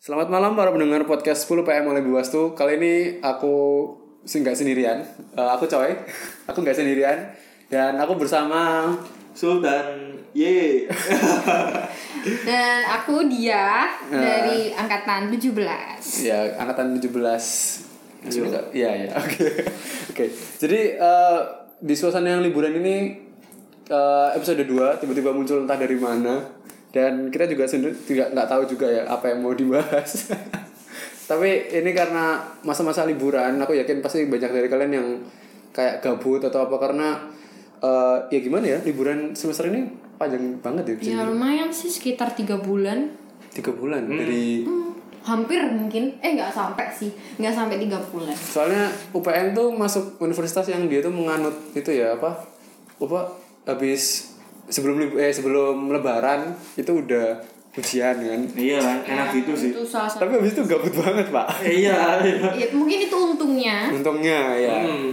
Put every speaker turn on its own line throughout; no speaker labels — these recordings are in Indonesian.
Selamat malam para pendengar podcast 10 PM oleh Buwastu. Kali ini aku nggak sendirian. Eh, aku coy, aku nggak sendirian dan aku bersama
Sultan ye
Dan aku dia
Nah.
dari angkatan 17.
ya angkatan 17. Maksudnya nggak? Iya ya. Oke. Oke. Jadi eh, di suasana yang liburan ini eh, episode 2 tiba-tiba muncul entah dari mana dan kita juga sendiri tidak nggak tahu juga ya apa yang mau dibahas. Tapi ini karena masa-masa liburan, aku yakin pasti banyak dari kalian yang kayak gabut atau apa karena eh, ya gimana ya liburan semester ini panjang banget ya.
Ya lumayan sih sekitar tiga bulan.
tiga bulan dari
Hmm, hampir mungkin. Eh nggak sampai sih. Nggak sampai tiga bulan.
soalnya UPN tuh masuk universitas yang dia tuh menganut itu ya apa apa habis sebelum eh sebelum lebaran itu udah ujian kan?
Iya kan? Enak gitu sih.
Itu salah satu.
tapi habis itu gabut banget pak.
Iya. Iya
Ya, mungkin itu untungnya.
untungnya ya.
Hmm.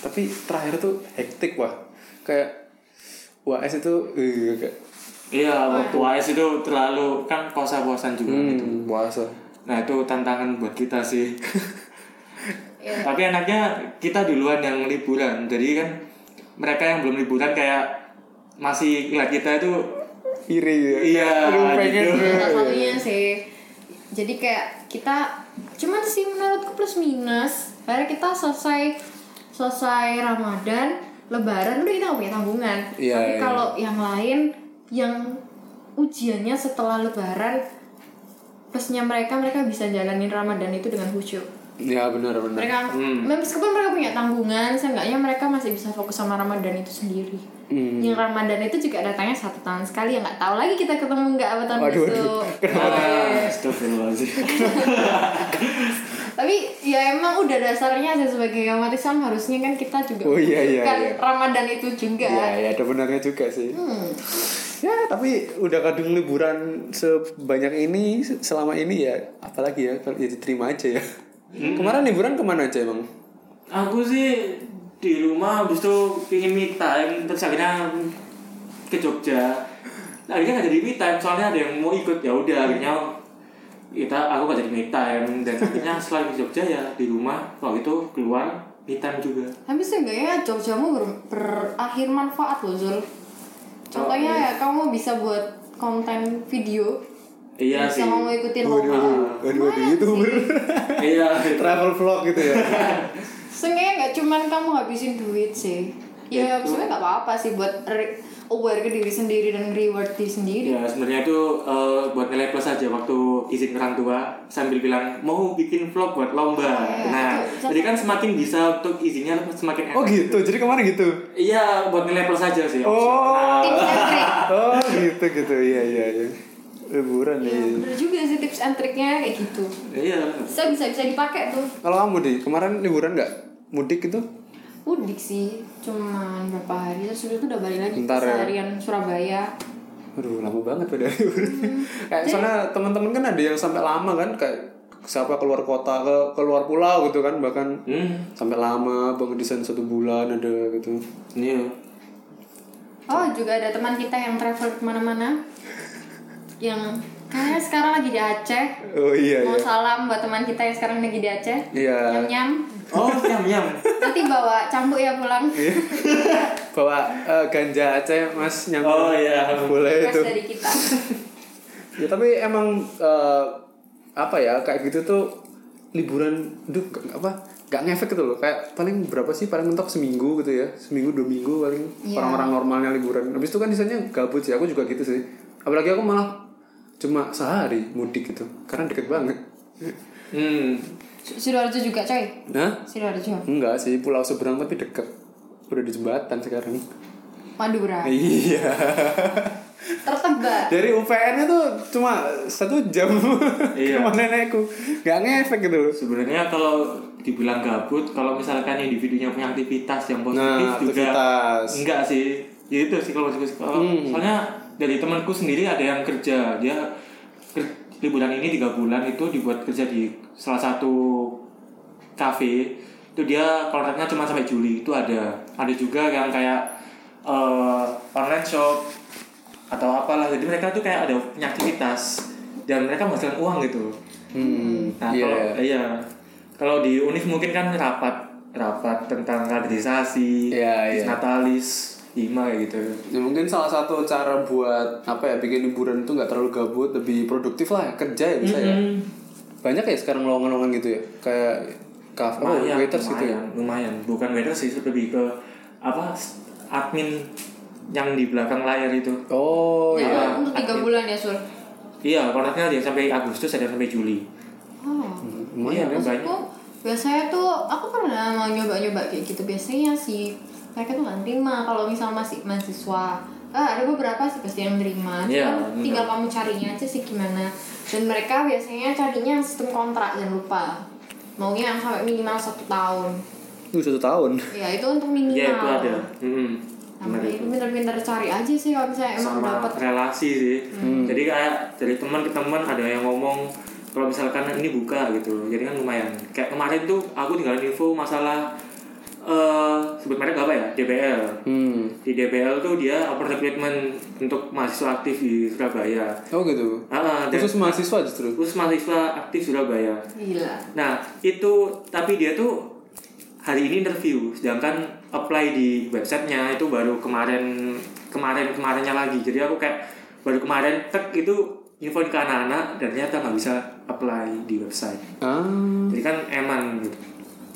tapi terakhir tuh hektik wah. Kayak UAS itu eh, kayak
iya waktu AS itu terlalu kan puasa-puasan juga gitu.
hmm, puasa.
Nah itu tantangan buat kita sih.
Ya.
tapi enaknya kita duluan yang liburan. Jadi kan mereka yang belum liburan kayak masih ngeliat kita itu
iri ya
Iya,
Aduh, pengen
gitu.
Salah satunya sih. Jadi kayak kita cuman sih menurutku plus minus. Karena kita selesai selesai Ramadan, Lebaran udah kita nggak punya tanggungan.
Iya,
Tapi
iya.
kalau yang lain yang ujiannya setelah Lebaran plusnya mereka mereka bisa jalanin Ramadan itu dengan khusyuk.
Ya benar benar
Mereka
Hmm.
meskipun mereka punya tanggungan, seenggaknya mereka masih bisa fokus sama Ramadan itu sendiri.
Hmm.
Yang Ramadan itu juga datangnya satu tahun sekali ya nggak tahu lagi kita ketemu nggak apa tahun
Waduh,
besok.
ah, astagfirullahaladzim
Tapi ya emang udah dasarnya sih sebagai umat Islam harusnya kan kita juga
Oh, iya, iya,
bukan
iya.
Ramadan itu juga.
ya ya ada benarnya juga sih
Hmm.
Ya, tapi udah kadung liburan sebanyak ini selama ini ya, apalagi ya, kalau ya diterima aja ya. Kemarin liburan ke mana aja emang?
aku sih di rumah habis itu pingin me time terus akhirnya ke Jogja nah, akhirnya nggak jadi me time soalnya ada yang mau ikut ya udah akhirnya kita aku gak jadi me time dan akhirnya setelah ke Jogja ya di rumah kalau itu keluar me time juga
Tapi seenggaknya Jogjamu ber, berakhir manfaat loh Zul. Contohnya
Oh,
ya kamu bisa buat konten video.
Iya
bisa
sih
kamu ikutin
Waduh,
lokal.
waduh, waduh, youtuber.
iya
Travel vlog gitu ya.
Seenggaknya nggak cuman kamu habisin duit sih. Ya
Itu.
sebenarnya nggak apa-apa sih buat re- aware ke diri sendiri dan reward diri sendiri.
ya sebenarnya itu eh, buat nilai plus aja waktu izin ke orang tua sambil bilang mau bikin vlog buat lomba
iya.
nah
Itu-
jadi kan semakin bisa untuk izinnya semakin
Oh
enak.
gitu, jadi kemarin gitu.
iya buat nilai plus aja sih
Oh.
Nah.
Oh gitu gitu, iya iya iya. Liburan
Ya,
nih.
bener juga sih tips and triknya kayak gitu.
iya
Bisa bisa bisa dipakai tuh.
Kalau kamu di kemarin liburan nggak mudik gitu?
Mudik sih, cuman berapa hari terus tuh udah balik lagi
Bentar
ke
ya.
seharian Surabaya.
Aduh lama banget pada liburan. Kayak soalnya teman-teman kan ada yang sampai lama kan kayak siapa keluar kota ke keluar pulau gitu kan bahkan
hmm
sampai lama banget di sana satu bulan ada gitu.
iya
Oh juga ada teman kita yang travel ke mana-mana yang kayaknya sekarang lagi di Aceh.
Oh iya
Mau
iya.
salam buat teman kita yang sekarang lagi di Aceh.
Iya.
Nyam nyam.
oh nyam nyam
Nanti bawa cambuk ya pulang.
Iya. Bawa eh, ganja Aceh Mas yang
Oh, iya.
boleh itu.
dari kita.
Ya tapi emang eh, apa ya kayak gitu tuh liburan duh gak- apa gak ngefek gitu loh kayak paling berapa sih paling mentok seminggu gitu ya seminggu dua minggu paling
Iya.
orang-orang normalnya liburan habis itu kan sisanya gabut sih aku juga gitu sih apalagi aku malah cuma sehari mudik gitu karena deket banget
hmm
Sidoarjo juga coy.
nah
Sidoarjo.
enggak sih pulau seberang tapi deket udah di jembatan sekarang
Madura.
iya
Tertebak.
dari UPN itu cuma satu jam ke
Iya.
rumah nenekku nggak ngefek gitu
sebenarnya kalau dibilang gabut kalau misalkan individunya punya aktivitas yang positif
Nah,
juga
aktivitas.
enggak sih ya itu sih. Kalau-
Hmm.
soalnya dari temanku sendiri ada yang kerja. Dia ker- liburan ini tiga bulan itu dibuat kerja di salah satu kafe. Itu dia kontraknya cuma sampai Juli itu ada. Ada juga yang kayak eh, online shop atau apalah. Jadi mereka tuh kayak ada punya aktivitas dan mereka menghasilkan uang gitu.
Hmm,
nah
iya.
kalau iya. kalau di univ mungkin kan rapat rapat tentang kaderisasi
Iya, iya.
natalis kayak gitu
Ya, mungkin salah satu cara buat apa ya bikin liburan itu nggak terlalu gabut, lebih produktif lah kerja ya bisa ya.
Mm-mm.
Banyak ya sekarang lowongan-lowongan gitu ya, kayak kafe, oh,
lumayan,
waiters gitu ya.
lumayan, lumayan. Bukan waiters sih, lebih ke apa admin yang di belakang layar itu.
Oh
Ya,
iya.
untuk tiga bulan ya sur
Iya, kontraknya ada yang sampai Agustus, ada yang sampai Juli.
oh
Iya,
Lumayan ya.
banyak.
Biasanya tuh aku pernah mau nyoba-nyoba kayak gitu biasanya sih mereka tuh nggak terima kalau misal masih mahasiswa eh, ada beberapa sih pasti yang terima
Iya,
Cuman
bener.
tinggal kamu carinya aja sih gimana dan mereka biasanya carinya yang sistem kontrak jangan lupa maunya yang sampai minimal satu tahun
Uh, satu tahun.
ya itu untuk minimal
Iya, itu ada. Mm-mm.
Nah, itu pinter-pinter cari aja sih kalau misalnya emang
Sama
dapat
relasi sih.
Hmm.
Jadi kayak dari teman ke teman ada yang ngomong kalau misalkan ini buka gitu. Jadi kan lumayan. Kayak kemarin tuh aku tinggal info masalah eh sebut merek apa ya? DBL.
Hmm.
Di DBL tuh dia open recruitment untuk mahasiswa aktif di Surabaya.
Oh gitu.
Dan
Khusus mahasiswa justru.
khusus mahasiswa aktif Surabaya.
gila
Nah, itu tapi dia tuh hari ini interview, sedangkan apply di websitenya itu baru kemarin kemarin kemarinnya lagi. Jadi aku kayak baru kemarin tek itu infoin ke anak-anak dan ternyata nggak bisa apply di website.
Ah.
Jadi kan eman gitu.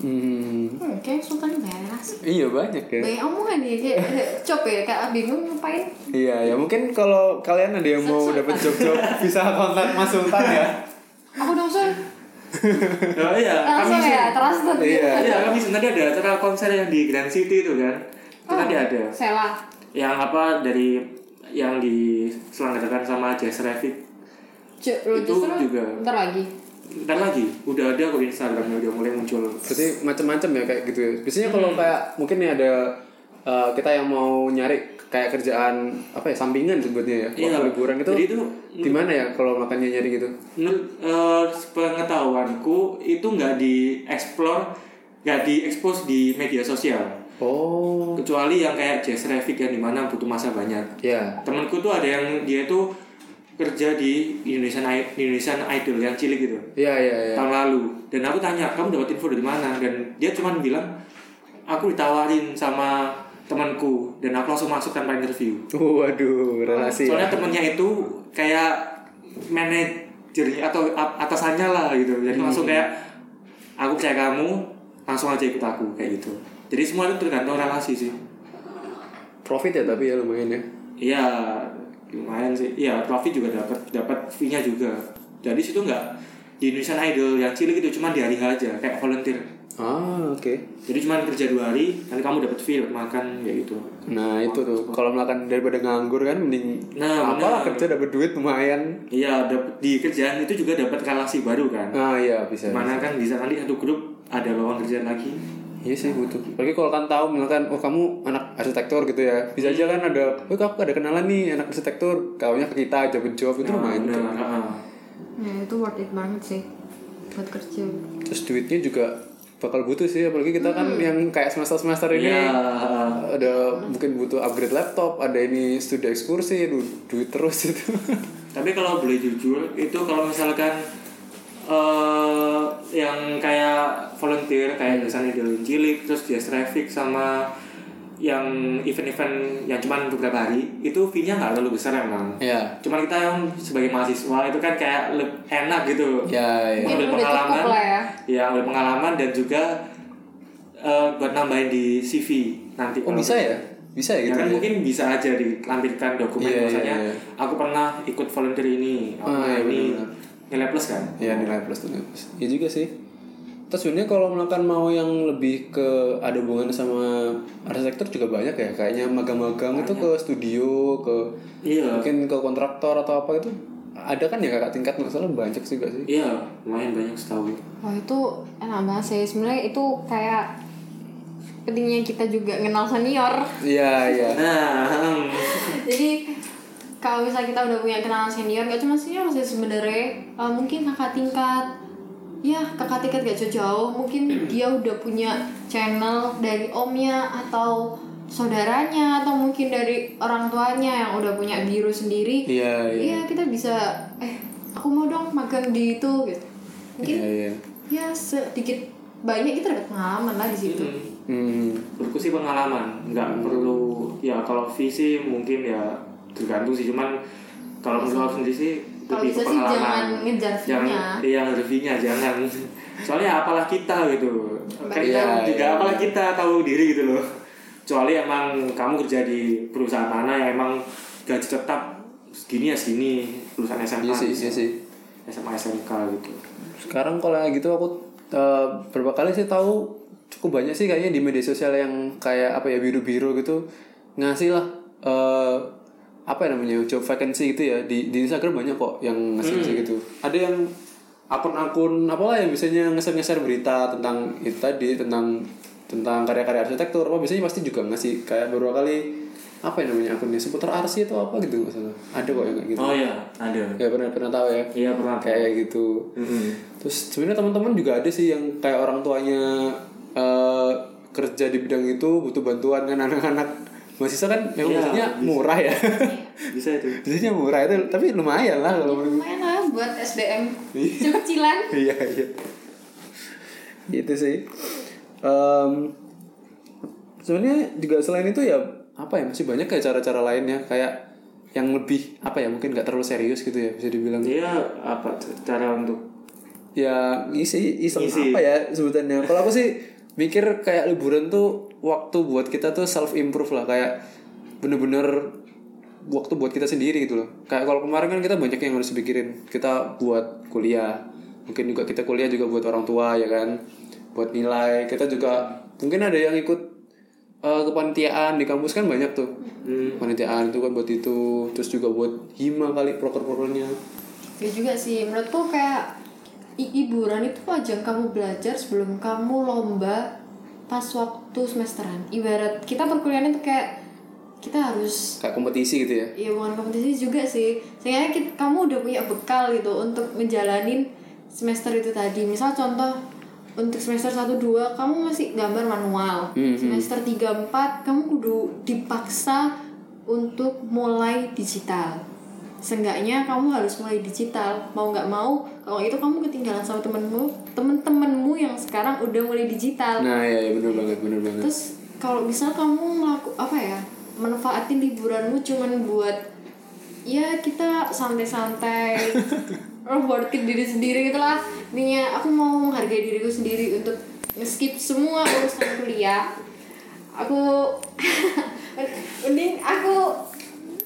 Hmm.
hmm, kayak sultan beres
Iya banyak ya.
banyak omongan ya kayak coba ya kayak bingung ngapain
Iya ya mungkin kalau kalian ada yang mau dapat job-job bisa kontak Mas Sultan ya.
aku dong sur
Oh iya,
langsung
kami
ya trusted
Iya.
Iya, kami sebenarnya ada acara konser yang di Grand City itu kan. Itu tadi ada.
Sela
Yang apa dari yang diselenggarakan sama Jazz Revit
lu
Itu juga.
ntar lagi
Ntar lagi, udah ada kok di Instagramnya udah mulai muncul.
Berarti macam-macam ya kayak gitu ya. Biasanya kalau kayak mungkin nih ada uh, kita yang mau nyari kayak kerjaan apa ya sampingan sebutnya ya
Iya.
waktu liburan itu
Jadi itu
di mana ya kalau makannya nyari gitu?
menurut eh, pengetahuanku itu nggak dieksplor, nggak diekspos di media sosial.
Oh.
Kecuali yang kayak Jazz Revit yang di mana butuh masa banyak.
Ya.
Temenku tuh ada yang dia tuh kerja di Indonesian Indonesian Idol yang cilik gitu.
Iya iya iya.
tahun lalu dan aku tanya kamu dapat info dari mana dan dia cuma bilang aku ditawarin sama temanku dan aku langsung masuk tanpa interview
Waduh, relasi.
soalnya
ya.
temennya itu kayak manajernya atau atasannya lah gitu jadi langsung kayak aku percaya kamu langsung aja ikut aku kayak gitu jadi semua itu tergantung relasi sih
Profit ya tapi ya lumayan ya.
iya lumayan sih iya profit juga dapat dapat fee nya juga jadi situ nggak di Indonesian Idol yang cilik itu cuma di hari aja kayak volunteer
Ah, oke.
jadi cuma kerja dua hari nanti kamu dapat fee dapat makan kayak gitu
Nah, itu tuh. Kalau makan daripada nganggur kan mending
Nah,
apa kerja dapat duit lumayan.
iya dapet, di kerjaan itu juga dapat relasi baru kan
Ah, iya bisa.
mana kan bisa nanti satu grup ada lowongan kerjaan lagi
Iya sih butuh. Apalagi kalau kan tahu misalkan oh kamu anak arsitektur gitu ya. Bisa aja kan ada oh kamu ada kenalan nih anak arsitektur, kaunya ke kita job job itu lumayan. tuh.
Nah,
ya itu worth it banget sih buat kerja
Terus duitnya juga bakal butuh sih apalagi kita kan yang kayak semester-semester ini
Iya.
ada mungkin butuh upgrade laptop, ada ini studi ekskursi, du duit terus itu.
Tapi kalau boleh jujur, itu kalau misalkan eh yang kayak volunteer kayak misalnya di cilik terus jazz traffic sama yang event-event yang cuma beberapa hari itu fee-nya nggak terlalu besar emang.
Iya.
Cuman kita yang sebagai mahasiswa itu kan kayak leb- enak gitu.
Ya, ya.
Mungkin
Ambil
udah
pengalaman,
ya.
ya ambil pengalaman dan juga eh, buat nambahin di CV nanti.
Oh
kalau
bisa ya? Bisa ya
Ya
gitu.
kan
ya?
mungkin bisa aja dilampirkan dokumen
Iya,
misalnya
iya, iya.
aku pernah ikut volunteer ini, aku
Ah,
pernah
iya,
ini
benar-benar.
Nilai plus kan?
Ya nilai plus tuh nilai plus. Iya juga sih. Terus sebenarnya kalau melakukan mau yang lebih ke ada hubungan sama arsitektur juga banyak ya. Kayaknya magang-magang itu ke studio, ke
Iya,
mungkin ke kontraktor atau apa itu ada kan ya kakak tingkat nggak salah banyak sih gak sih?
iya lumayan banyak setahu.
Wah itu enak banget sih sebenarnya itu kayak pentingnya kita juga kenal senior.
Iya iya.
Nah, hmm.
Jadi kalau misalnya kita udah punya kenalan senior, gak cuma senior sih sebenarnya, eh, mungkin kakak tingkat, ya kakak tingkat gak jauh-jauh, mungkin dia udah punya channel dari omnya atau saudaranya atau mungkin dari orang tuanya yang udah punya biru sendiri.
Iya iya.
Iya kita bisa eh aku mau dong magang di itu gitu mungkin
Iya, iya.
ya sedikit banyak kita dapat pengalaman lah di situ
Hmm.
Menurutku sih pengalaman, nggak perlu ya kalau visi mungkin ya tergantung sih cuman kalau menurut aku sendiri sih
Kalau
lebih ke
bisa sih
pengalaman.
jangan ngejar
jangan
fee-nya.
iya ngejar fee-nya, jangan soalnya apalah kita gitu kan kita
Iya,
juga
iya.
apalah kita tahu diri gitu loh kecuali emang kamu kerja di perusahaan mana yang emang gaji tetap segini ya segini perusahaan SMA
Iya sih, iya sih.
SMA SMK gitu
Sekarang kalau yang gitu aku eh, berapa kali sih tahu cukup banyak sih kayaknya di media sosial yang kayak apa ya biru-biru gitu ngasih lah eh, apa ya namanya job vacancy gitu ya. Di di Instagram banyak kok yang ngasih ngasih gitu. Ada yang akun-akun apalah yang biasanya ngeser-ngeser berita tentang itu tadi tentang tentang karya-karya arsitektur. Apa biasanya pasti juga ngasih. Kayak beberapa kali apa ya namanya akunnya seputar arsi atau apa gitu nggak salah. Ada kok yang kayak gitu.
Oh iya ada.
Ya pernah pernah tahu ya?
Iya pernah.
Kayak gitu.
Mm-mm.
terus sebenarnya teman-teman juga ada sih yang kayak orang tuanya eh, kerja di bidang itu butuh bantuan kan anak-anak mahasiswa kan memang
Iya,
biasanya
bisa.
murah ya.
Bisa itu.
Biasanya murah itu tapi lumayan lah kalau menurut
lumayan lah buat SDM kecil-kecilan.
Iya iya. Gitu sih. Em, sebenarnya juga selain itu ya apa ya masih banyak kayak cara-cara lainnya. Kayak yang lebih apa ya mungkin nggak terlalu serius gitu ya bisa dibilang.
Dia apa cara untuk
ya isi iseng
Ngisi.
apa ya sebutannya. Kalau aku sih mikir kayak liburan tuh waktu buat kita tuh self improve lah kayak bener-bener waktu buat kita sendiri gitu loh. Kayak kalau kemarin kan kita banyak yang harus pikirin kita buat kuliah mungkin juga kita kuliah juga buat orang tua ya kan? Buat nilai. Kita juga mungkin ada yang ikut eh, kepanitiaan di kampus kan banyak tuh.
Hmm,
kepanitiaan itu kan buat itu terus juga buat hima kali proker-prokernya.
Ya juga sih menurutku kayak hiburan itu ajang kamu belajar sebelum kamu lomba pas waktu semesteran. Ibarat kita perkuliahan itu kayak kita harus
kayak kompetisi gitu ya?
Ya bukan kompetisi juga sih. Sehingga kita, kamu udah punya bekal gitu untuk menjalanin semester itu tadi. Misal contoh untuk semester 1 2 kamu masih gambar manual.
Mhm.
semester 3 4 kamu kudu dipaksa untuk mulai digital Seenggaknya kamu harus mulai digital. Mau nggak mau kalau itu kamu ketinggalan sama temenmu temen-temenmu yang sekarang udah mulai digital.
Nah ya, ya bener banget bener banget.
Terus kalau misal kamu ngelaku apa ya manfaatin liburanmu cuman buat ya kita santai-santai reward ke diri sendiri gitu lah. Intinya aku mau menghargai diriku sendiri untuk skip semua urusan kuliah. Aku mending aku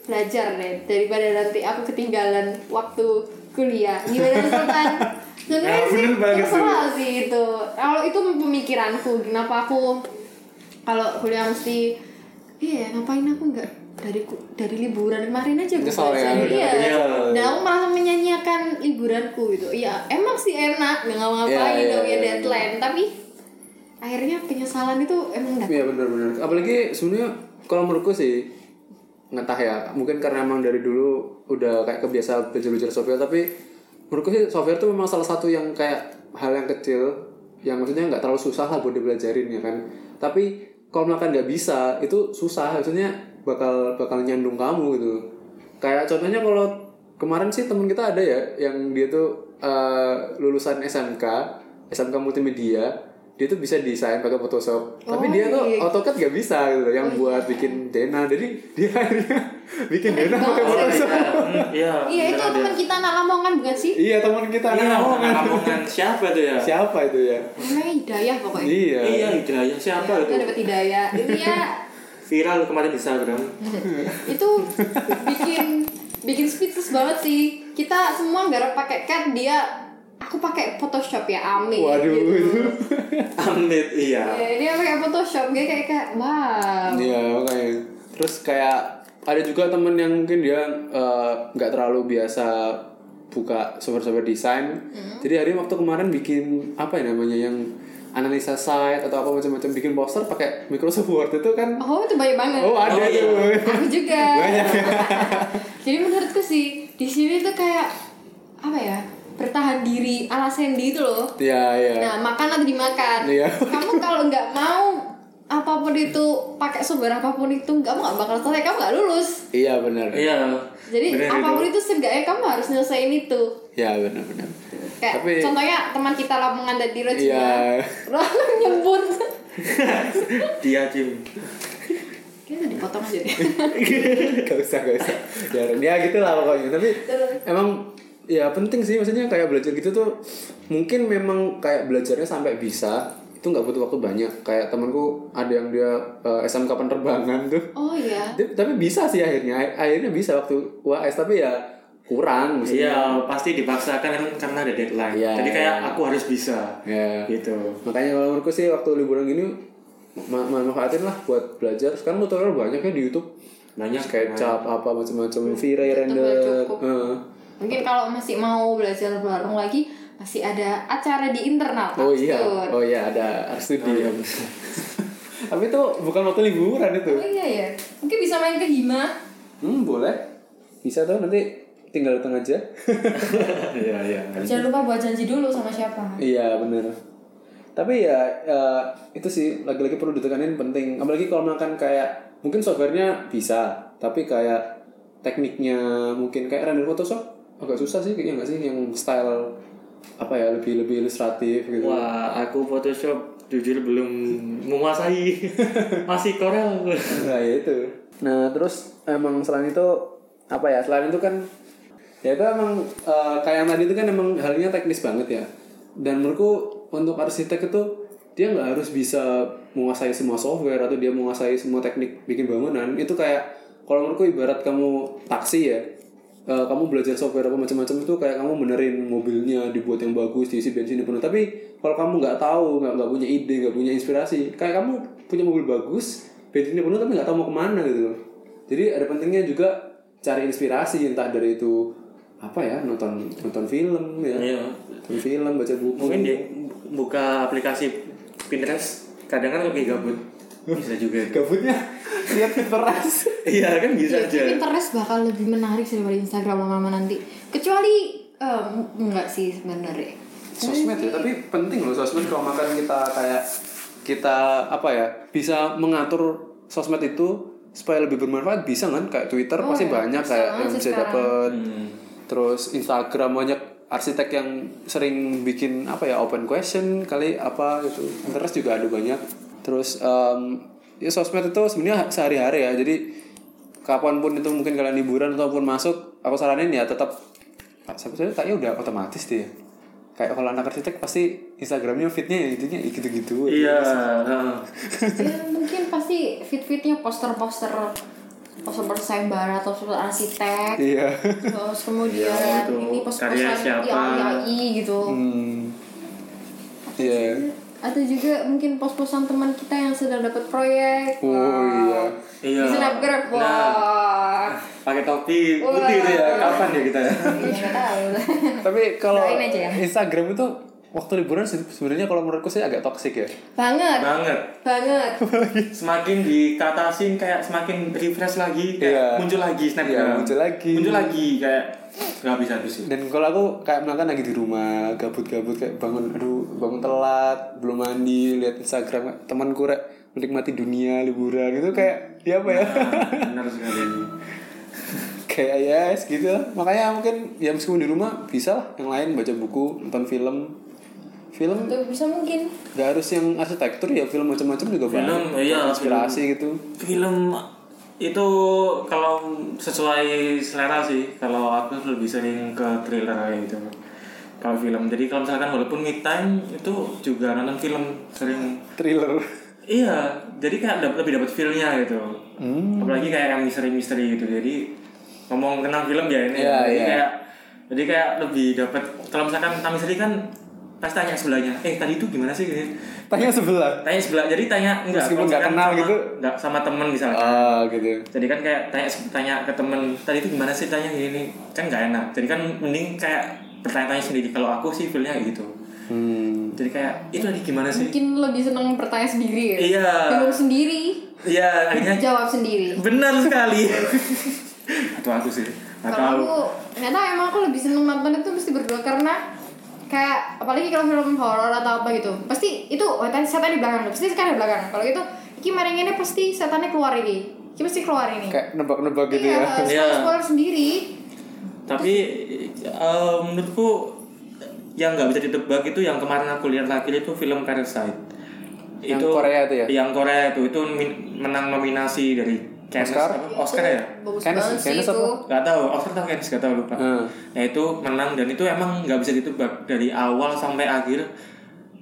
belajar deh daripada nanti aku ketinggalan waktu kuliah gimana Sultan? Sebenarnya
Ya,
sih terserah sih itu kalau itu pemikiranku kenapa aku kalau kuliah mesti iya ngapain aku nggak dari dari liburan kemarin aja
ya,
belajar.
udah
iya
iya.
dan aku merasa menyanyiakan liburanku gitu iya emang sih enak nggak ngapa-ngapain
Iya, iya,
nggak punya
iya,
deadline tapi akhirnya penyesalan itu emang dapat
Iya benar-benar. Apalagi sebenarnya kalau menurutku sih ngetah ya. Mungkin karena emang dari dulu udah kayak kebiasa belajar-belajar software tapi menurutku sih software tuh memang salah satu yang kayak hal yang kecil yang maksudnya nggak terlalu susah lah buat dipelajarin ya kan. Tapi kalau misalkan nggak bisa itu susah maksudnya bakal bakal nyandung kamu gitu. Kayak contohnya kalau kemarin sih temen kita ada ya yang dia tuh eh, lulusan SMK, SMK multimedia dia tuh bisa desain pakai Photoshop. Tapi
Oh,
dia tuh
iya.
AutoCAD gak bisa gitu loh, yang
Oh,
buat
iya.
bikin Dena. Jadi dia akhirnya bikin Dena pakai. Photoshop.
Iya
iya itu
bener ada.
teman kita anak Lamongan bukan sih?
Iya teman kita
iya
anak Lamongan.
Lamongan. Siapa tuh ya?
Siapa itu ya?
Namanya Hidayah pokoknya.
Iya.
Iya Hidayah. Siapa itu
dapat Hidayah. Itu ya.
Viral kemarin di Instagram.
Itu bikin bikin speechless banget sih. Kita semua nggak pakai CAD dia aku pakai Photoshop ya amin
waduh.
Gitu.
itu
Amit iya.
Ya, dia pakai Photoshop dia kayak kayak wow.
Iya makanya terus kayak ada juga temen yang mungkin dia eh, nggak terlalu biasa buka software-software desain. Jadi hari waktu kemarin bikin apa ya namanya yang analisa site atau apa macam-macam bikin poster pakai Microsoft Word itu kan?
Oh itu banyak banget.
Oh ada
Oh, iya.
tuh.
Aku juga.
Banyak.
jadi menurutku sih di sini tuh kayak apa ya bertahan diri ala Sandy itu loh.
Iya, iya.
nah makan atau dimakan?
Iya.
kamu kalau nggak mau apa pun itu pakai sumber apa pun itu kamu nggak bakal selesai kamu nggak lulus.
Iya benar.
Iya.
Jadi
bener
apa pun
itu.
itu seenggaknya kamu harus nyelesain itu.
Ya benar benar.
Kayak
Tapi-
contohnya teman kita lamongan dan di
Iya.
nyebut.
Dia Jim.
Kita dipotong aja deh.
Gak usah gak usah. Ya, ya gitu lah pokoknya. Tapi emang ya penting sih maksudnya kayak belajar gitu tuh mungkin memang kayak belajarnya sampai bisa itu nggak butuh waktu banyak kayak temanku ada yang dia eh, SMK penerbangan tuh
oh iya
Dia- tapi bisa sih akhirnya akhirnya bisa waktu UAS tapi ya kurang maksudnya
Iya, pasti dipaksakan kan karena ada deadline.
Iya.
Jadi kayak aku harus bisa.
ya
Gitu.
makanya kalau menurutku sih waktu liburan gini ma ma- manfaatin lah buat belajar sekarang tutorial banyak ya di YouTube
Banyak
SketchUp apa macam-macam V-Ray render. Eh.
Mungkin kalau masih mau belajar bareng lagi masih ada acara di internal
Oh iya, oh iya ada art studio. Tapi itu bukan waktu liburan itu.
Oh iya ya mungkin bisa main ke Hima
Hmm boleh, bisa tuh nanti tinggal datang aja.
Iya, iya.
jangan lupa buat janji dulu sama siapa
iya bener. Tapi ya eh, itu sih lagi-lagi perlu ditekanin penting. Apalagi kalau makan kayak mungkin softwarenya bisa, tapi kayak tekniknya mungkin kayak render Photoshop agak susah sih kayaknya nggak sih yang style apa ya lebih lebih ilustratif gitu.
Wah, aku Photoshop jujur belum menguasai. Masih Corel.
Nah ya itu. Nah terus emang selain itu apa ya selain itu kan ya itu emang eh, kayak yang tadi itu kan emang halnya teknis banget ya. Dan menurutku untuk arsitek itu dia nggak harus bisa menguasai semua software atau dia menguasai semua teknik bikin bangunan itu kayak kalau menurutku ibarat kamu taksi ya eh, kamu belajar software apa macam-macam itu kayak kamu benerin mobilnya dibuat yang bagus diisi bensin penuh tapi kalau kamu nggak tahu nggak nggak punya ide nggak punya inspirasi kayak kamu punya mobil bagus bensinnya penuh tapi nggak tahu mau ke mana gitu jadi ada pentingnya juga cari inspirasi entah dari itu apa ya nonton nonton film ya
Iya.
nonton film baca buku
Mungkin dia buka aplikasi Pinterest. Kadang kan lagi gabut. Bisa juga.
gabutnya lihat Pinterest.
Iya kan bisa
Jadi
aja.
Pinterest bakal lebih menarik sih daripada Instagram lama-lama nanti. Kecuali eh, enggak sih sebenarnya.
Sosmed ya tapi penting loh sosmed. Kalau makan kita kayak kita apa ya bisa mengatur sosmed itu supaya lebih bermanfaat bisa kan? Kayak Twitter
Oh,
pasti
ya,
banyak
bisa
kayak yang bisa dapet.
Hmm.
terus Instagram banyak arsitek yang sering bikin apa ya open question kali apa gitu. Pinterest juga ada banyak. Terus em, ya sosmed itu sebenarnya sehari-hari ya. Jadi kapan pun itu mungkin kalian liburan ataupun masuk aku saranin ya tetap sebetulnya kayaknya udah otomatis deh. Kayak kalau anak arsitek pasti Instagramnya fitnya ya intinya gitu-gitu.
Iya. heeh.
ya mungkin pasti fit-fitnya poster-poster poster-poster sayembara atau poster arsitek.
Iya.
Terus kemudian
Iya, itu
ini
karya
poster-poster
siapa.
IAI gitu.
Hmm. iya
atau juga mungkin pos-posan teman kita yang sedang dapat proyek
oh iya
Iya.
di snapgram
Nah,
wah
pakai topi putih itu ya. Kapan ya kita ya?
Iya,
tapi kalau
ya.
Instagram itu waktu liburan se- sebenarnya kalau menurutku sih agak toksik ya
banget
Banget.
banget
Semakin dikatasin kayak semakin refresh lagi, kayak
Iya.
muncul lagi snapgram.
Iya, muncul lagi.
Muncul lagi kayak nggak habis habis sih.
dan kalau aku kayak makan lagi di rumah gabut-gabut kayak bangun aduh bangun telat belum mandi lihat Instagram temanku rek menikmati dunia liburan gitu kayak ya apa ya?
Benar sekali.
kayak ya yes, gitu lah. makanya mungkin ya meskipun di rumah bisa lah yang lain baca buku nonton film. Film?
Tuh, bisa mungkin.
Gak harus yang arsitektur ya film macam-macam juga
Film,
banyak.
iya,
inspirasi gitu.
Film itu kalau sesuai selera sih. Kalau aku lebih sering ke thriller kayak gitu. Kalau film, jadi kalau misalkan walaupun mid time itu juga nonton film sering
thriller
Iya, jadi kayak dap- lebih dapat feel-nya gitu.
Hmm.
Apalagi kayak yang misteri-misteri gitu. Jadi ngomong tentang film ya ini.
Iya,
jadi
iya.
kayak jadi kayak lebih dapat kalau misalkan tentang misteri kan pasti tanya sebelahnya, "Eh, tadi itu gimana sih?" Gitu.
tanya sebelah
Tanya sebelah. Jadi tanya enggak
Meskipun
kalau
nggak
misalkan
kenal
sama-
gitu?
Enggak sama temen misalkan.
ah gitu
Jadi kan kayak tanya tanya ke temen tadi itu gimana sih tanya gini kan nggak enak. Jadi kan mending kayak bertanya-tanya sendiri. Kalau aku sih feelnya gitu.
hmm.
Jadi kayak itu tadi gimana sih?
mungkin lebih seneng bertanya sendiri ya
Iya.
bingung sendiri
Iya, akhirnya
jawab sendiri
Benar sekali. Itu aku sih. Nggak
kalau aku nggak tahu emang aku lebih seneng nonton itu mesti berdua karena kayak apalagi kalau film horor atau apa gitu pasti itu tadi saya tadi di belakang pasti sekarang di belakang. Kalau itu iki mereng ini pasti setannya keluar ini. Iki pasti keluar ini.
Kayak nebak-nebak gitu
iya
ya.
Iya.
spoiler sendiri.
Tapi eh, menurutku yang nggak bisa ditebak itu yang kemarin aku lihat lagi itu film Parasite.
Yang Korea itu ya?
yang Korea itu itu menang nominasi dari Cannes
Oscar?
apa? Oscar ya
bagus
Cannes-
banget sih
Cannes
itu
apa?
Gak tahu, Oscar atau Cannes gak tahu lupa.
Hmm.
Nah itu menang dan itu emang nggak bisa ditebak dari awal sampai akhir.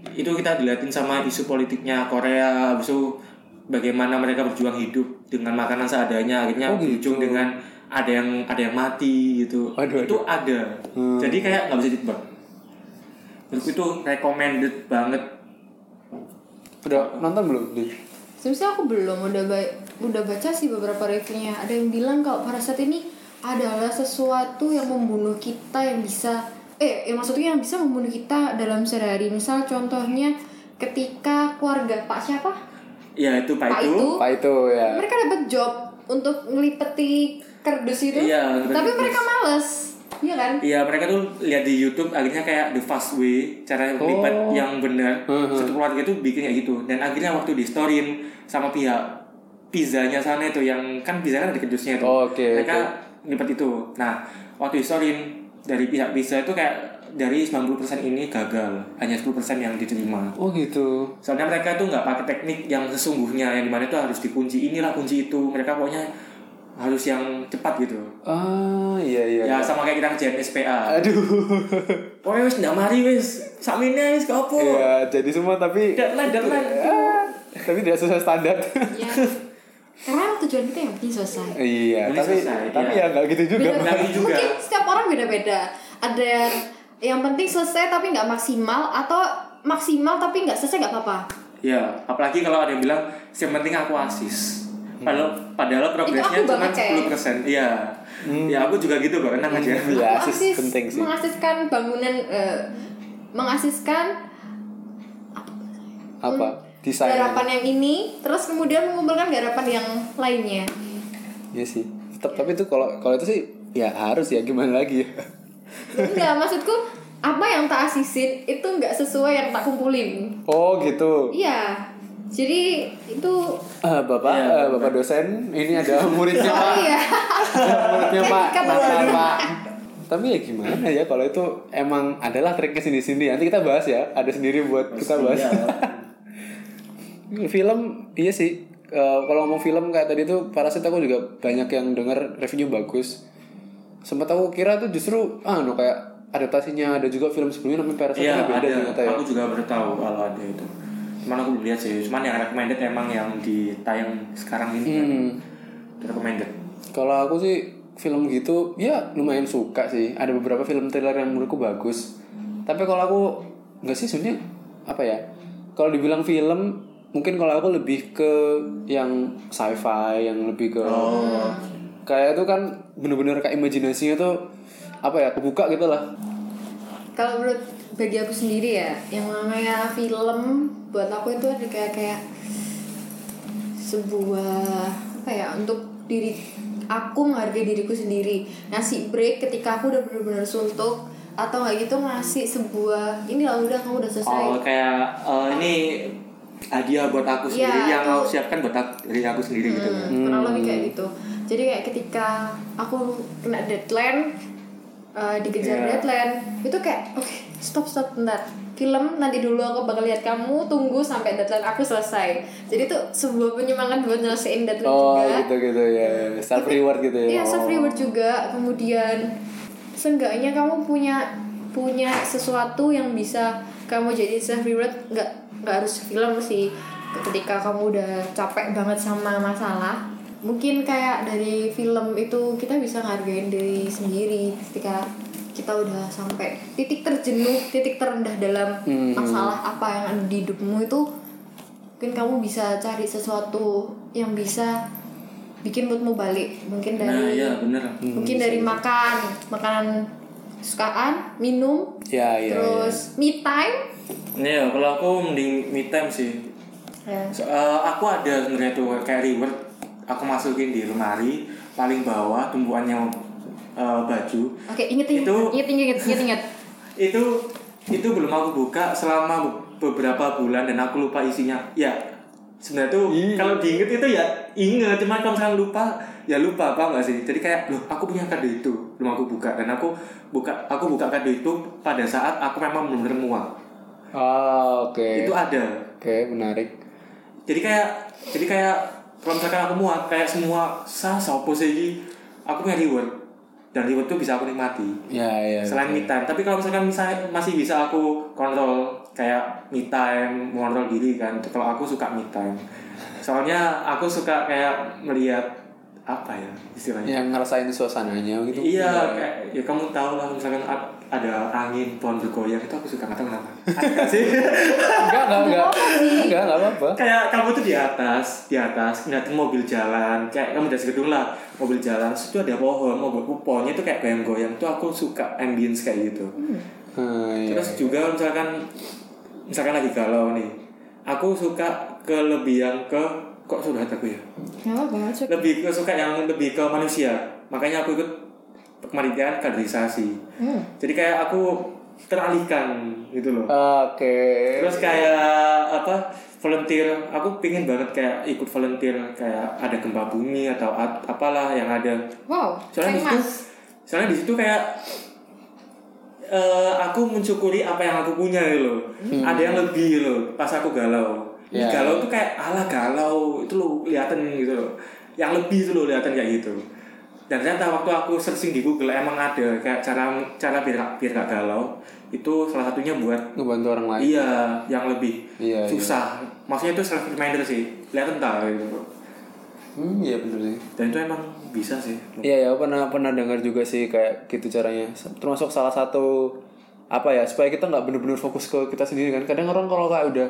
Itu kita diliatin sama isu politiknya Korea, habis itu bagaimana mereka berjuang hidup dengan makanan seadanya, akhirnya
Oh, gitu.
berujung dengan ada yang ada yang mati gitu.
Waduh,
itu ada.
Hmm.
Jadi kayak nggak bisa ditebak. Menurutku itu recommended banget.
udah nonton belum di
Sebenarnya aku belum udah ba- udah baca sih beberapa reviewnya. Ada yang bilang kalau Parasite ini adalah sesuatu yang membunuh kita yang bisa eh yang maksudnya yang bisa membunuh kita dalam sehari. Misal contohnya ketika keluarga Pak siapa?
Ya itu Pak,
Pak
itu.
itu.
Pak itu ya
Mereka dapat job untuk ngelipeti kardus itu.
Iya,
Tapi
kardus.
mereka males. Iya kan?
Iya mereka tuh lihat di YouTube akhirnya kayak the fast way cara lipat
Oh.
yang benar
Hmm, hmm.
satu keluarga itu bikin kayak gitu dan akhirnya waktu di storyin sama pihak pizzanya sana itu yang kan pizza kan ada kedusnya itu.
Oh, oke,
mereka lipat itu. Nah waktu di storyin dari pihak pizza itu kayak dari 90% ini gagal hanya 10% yang diterima.
Oh gitu.
Soalnya mereka tuh nggak pakai teknik yang sesungguhnya yang di mana itu harus dikunci. Inilah kunci itu. Mereka pokoknya harus yang cepat gitu.
Ah iya iya
ya sama kayak kita ngerjain SPA
aduh.
Pokoknya wis ndak mari wis. Sakmene wis ke apa?
Iya, jadi semua tapi
Deadline, deadline.
Ah, tapi tidak sesuai standar.
Iya. Tujuan kita yang penting selesai.
iya,
Ini
tapi
selesai,
tapi
iya.
ya nggak gitu juga.
Beda-
gitu juga.
Mungkin setiap orang beda-beda. Ada yang yang penting selesai tapi nggak maksimal atau maksimal tapi nggak selesai nggak apa-apa.
Ya, apalagi kalau ada yang bilang yang penting aku asis. Padahal padahal progresnya cuma
kayak.
10%. Iya. Ya aku juga gitu kok, tenang aja.
Iya,
Aku
asis
asis-
penting sih.
Mengasiskan bangunan eh, mengasiskan
Apa? Desain.
garapan yang ini terus kemudian mengumpulkan garapan yang lainnya.
Iya sih. Tetap tapi itu kalau kalau itu sih ya harus ya gimana lagi ya.
Enggak, maksudku apa yang tak asisin itu nggak sesuai yang tak kumpulin.
Oh, gitu.
Iya. Jadi itu
Ah, Bapak,
Iya,
eh, Bapak dosen, ini ada muridnya
oh
Pak.
iya.
muridnya Pak.
Baru.
Pak. Tapi ya gimana ya kalau itu emang adalah triknya sini-sini. Nanti kita bahas ya. Ada sendiri buat kita bahas. film iya sih Eh, kalau ngomong film kayak tadi tuh Parasit aku juga banyak yang denger reviewnya bagus sempat aku kira tuh justru ah no kayak adaptasinya ada juga film sebelumnya namanya Parasit
Iya,
tapi beda
ada.
ternyata ya
Aku juga baru tahu kalau ada itu. Cuman aku lihat sih. Cuman yang recommended emang yang ditayang sekarang ini. kan.
Hmm.
Recommended.
kalau aku sih film gitu ya lumayan suka sih ada beberapa film thriller yang menurutku bagus tapi kalau aku nggak sih sebenarnya apa ya kalau dibilang film mungkin kalau aku lebih ke yang sci-fi yang lebih ke
Oh.
kayak itu kan bener-bener kayak imajinasinya tuh apa ya kebuka gitu lah.
Kalau menurut bagi aku sendiri ya, yang namanya film buat aku itu ada kayak kayak sebuah apa ya untuk diri aku menghargai diriku sendiri. Ngasih break ketika aku udah benar-benar suntuk atau nggak gitu ngasih sebuah ini lah udah kamu udah selesai.
Oh, kayak eh, ini hadiah buat aku
Iya,
sendiri yang
atau-
aku siapkan buat aku, diri aku sendiri gitu.
Hmm, kurang lebih kayak gitu. Jadi kayak ketika aku kena deadline uh, dikejar
Iya.
deadline itu kayak oke stop stop bentar. Film nanti dulu aku bakal lihat. Kamu tunggu sampai deadline aku selesai. Jadi itu sebuah penyemangat buat nyelesain deadline
oh
juga.
gitu gitu ya self reward gitu ya.
Iya self reward juga. Kemudian seenggaknya kamu punya punya sesuatu yang bisa kamu jadi self reward. Nggak nggak harus film sih ketika kamu udah capek banget sama masalah mungkin kayak dari film itu kita bisa ngargain diri sendiri ketika kita udah sampai titik terjenuh titik terendah dalam
Hmm.
masalah apa yang ada di hidupmu itu mungkin kamu bisa cari sesuatu yang bisa bikin moodmu balik mungkin
Nah,
dari
iya bener.
mungkin dari makan makanan kesukaan minum
ya ya, ya.
terus me time
Iya, kalau aku mending me time sih.
ya.
So, eh, aku ada sebenarnya tuh kayak reward. Aku masukin di lemari paling bawah tumpuannya eh, baju.
oke inget inget
Itu-
inget inget inget inget
Itu itu belum aku buka selama be- beberapa bulan dan aku lupa isinya. Ya, sebenarnya tuh
Iya.
kalau diinget itu ya inget cuman kalau misalnya lupa ya lupa apa nggak sih jadi kayak loh aku punya kado itu belum aku buka dan aku buka aku buka kado itu pada saat aku memang benar-benar muak
Oh, oke.
itu ada.
Oke, menarik.
jadi kayak jadi kayak kalau misalkan aku muak kayak semua sah sopo sih ini, aku punya reward. Dan reward tuh bisa aku nikmati.
Ya, ya.
selain me time. Tapi kalau misalkan misalnya masih bisa aku kontrol kayak me time mengontrol diri kan. Kalau aku suka me time. Soalnya aku suka kayak melihat apa ya istilahnya?
Yang ngerasain suasananya gitu.
iya kayak ya kamu tahu lah misalkan ada angin pohon bergoyang itu aku suka nggak tahu kenapa sih
Enggak, enggak, enggak. Enggak, enggak apa-apa.
kayak kamu tuh di atas di atas ngeliatin mobil jalan kayak kamu dari gedung lah mobil jalan itu ada pohon mobil pohonnya itu kayak goyang-goyang tuh aku suka ambience kayak gitu
Nah, iya.
Terus juga misalkan misalkan lagi galau nih, aku suka kelebihan ke kok sudah aku ya. Lebih ke suka yang lebih ke manusia. Makanya aku ikut kemanitiaan kaderisasi.
Hmm.
Jadi kayak aku teralihkan gitu loh.
Oke.
Terus kayak apa? volunteer. Aku pingin banget kayak ikut volunteer kayak ada gempa bumi atau at- apalah yang ada
Wow,
soalnya di situ soalnya di situ kayak eh, aku mensyukuri apa yang aku punya gitu loh ada yang lebih loh pas aku galau
Ya.
galau tuh kayak ala galau itu loh kelihatan gitu loh yang lebih itu loh kelihatan kayak gitu dan ternyata waktu aku searching di Google emang ada kayak cara cara biar biar gak galau itu salah satunya buat
Ngebantu orang lain.
iya yang lebih
Iya,
susah maksudnya itu self reminder sih kelihatan tak gitu
Hmm, iya bener sih.
dan itu emang bisa sih
Iya ya, pernah pernah dengar juga sih kayak gitu caranya. Termasuk salah satu apa ya supaya kita nggak bener-bener fokus ke kita sendiri kan. Kadang orang kalau kayak udah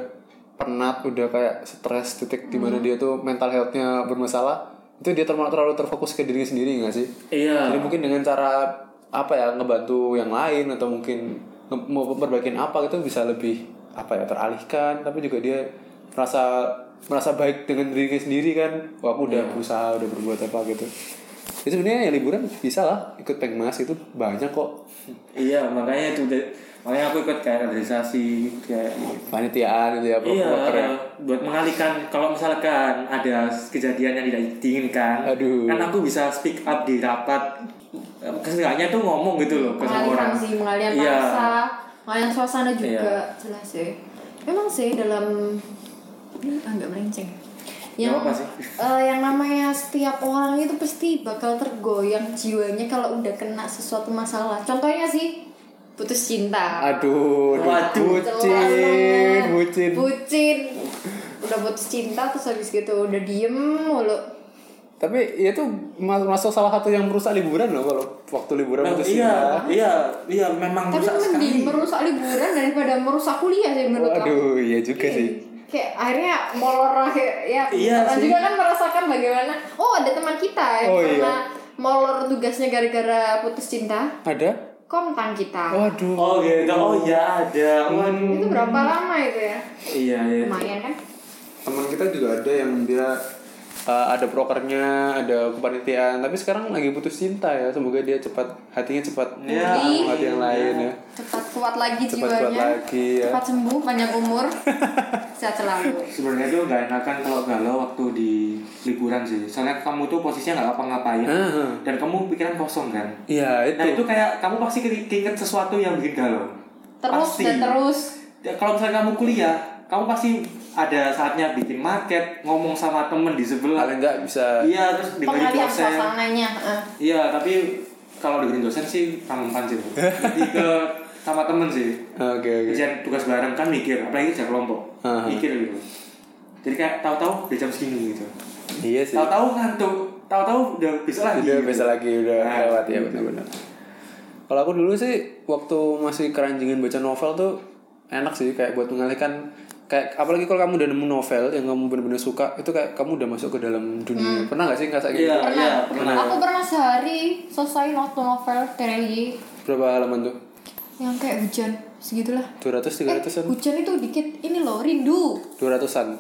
penat, udah kayak stres titik di mana dia tuh mental health-nya bermasalah, itu dia terlalu terlalu terfokus ke dirinya sendiri nggak sih?
iya.
Jadi mungkin dengan cara apa ya ngebantu yang lain atau mungkin mau perbaikin apa gitu bisa lebih apa ya teralihkan. Tapi juga dia merasa merasa baik dengan dirinya sendiri kan? Wah aku udah berusaha udah berbuat apa gitu. Itu sebenarnya ya liburan bisa lah ikut pengmas itu banyak kok.
Iya, makanya itu makanya aku ikut kayak kaderisasi kayak
panitiaan itu ya
iya
ya
buat mengalihkan kalau misalkan ada kejadian yang tidak diinginkan
Aduh.
kan aku bisa speak up di rapat kesengajaannya tuh ngomong gitu loh ke semua orang
sih, pengalihan
Iya.
rasa, pengalihan suasana juga
Iya.
jelas sih. Memang sih dalam ini agak melenceng. Yang
apa sih.
eh, yang namanya setiap orang itu pasti bakal tergoyang jiwanya kalau udah kena sesuatu masalah. Contohnya sih putus cinta.
aduh
Waduh.
bucin bucin
Bucin. Udah putus cinta terus habis gitu udah diem mulu.
tapi itu mas- masuk salah satu yang merusak liburan loh kalau waktu liburan
Nah,
putus
iya
cinta.
iya iya memang
Tapi
rusak sekali
mending merusak liburan daripada merusak kuliah sih menurut aku.
Waduh, iya juga sih.
kayak akhirnya molor ya
Iya sih.
juga kan merasakan bagaimana oh ada teman kita yang
Oh, iya.
pernah molor tugasnya gara-gara putus cinta
Ada?
Kontan kita.
Waduh.
oh gitu. Oh iya ada. Waduh.
Itu berapa lama itu ya?
Iya iya.
Lumayan kan?
Teman kita juga ada yang dia uh, ada prokernya, ada kepanitiaan, tapi sekarang lagi putus cinta ya. Semoga dia cepat hatinya cepat
Ya.
ketemu hati yang lain ya.
cepat kuat lagi
Cepat kuat
jiwanya
lagi ya.
cepat sembuh panjang umur sehat selalu
sebenarnya tuh gak enakan kalau galau waktu di liburan sih soalnya kamu tuh posisinya nggak apa-ngapain
Ah.
dan kamu pikiran kosong kan
Iya, itu.
Nah itu kayak kamu pasti ke- keinget sesuatu yang bikin galau.
terus
Pasti.
dan terus
Ya, kalau misalnya kamu kuliah, kamu pasti ada saatnya bikin market, ngomong sama temen di sebelah.
paling enggak bisa
Iya terus dengerin dosen.
suasananya.
Iya tapi kalau dengerin dosen sih kangen sih. Lebih ke sama temen sih.
Oke, oke.
Kerjaan tugas bareng kan mikir, apalagi kerja kelompok,
Aha.
mikir gitu. Jadi kayak tahu-tahu udah jam segini gitu.
Iya sih.
Tahu-tahu ngantuk, tahu-tahu udah besok lagi.
Udah
gitu.
bisa lagi udah
Nah,
lewat ya
gitu.
benar-benar. Kalau aku dulu sih waktu masih keranjingin baca novel tuh enak sih kayak buat mengalihkan kayak apalagi kalau kamu udah nemu novel yang kamu benar-benar suka itu kayak kamu udah masuk ke dalam dunia. Pernah gak sih ngerasa kayak
Iya.
gitu?
pernah.
pernah.
aku pernah sehari selesai waktu novel Tereli
Berapa halaman tuh?
yang kayak hujan segitulah
200
Eh,
300-an?
hujan itu dikit ini loh rindu
200-an.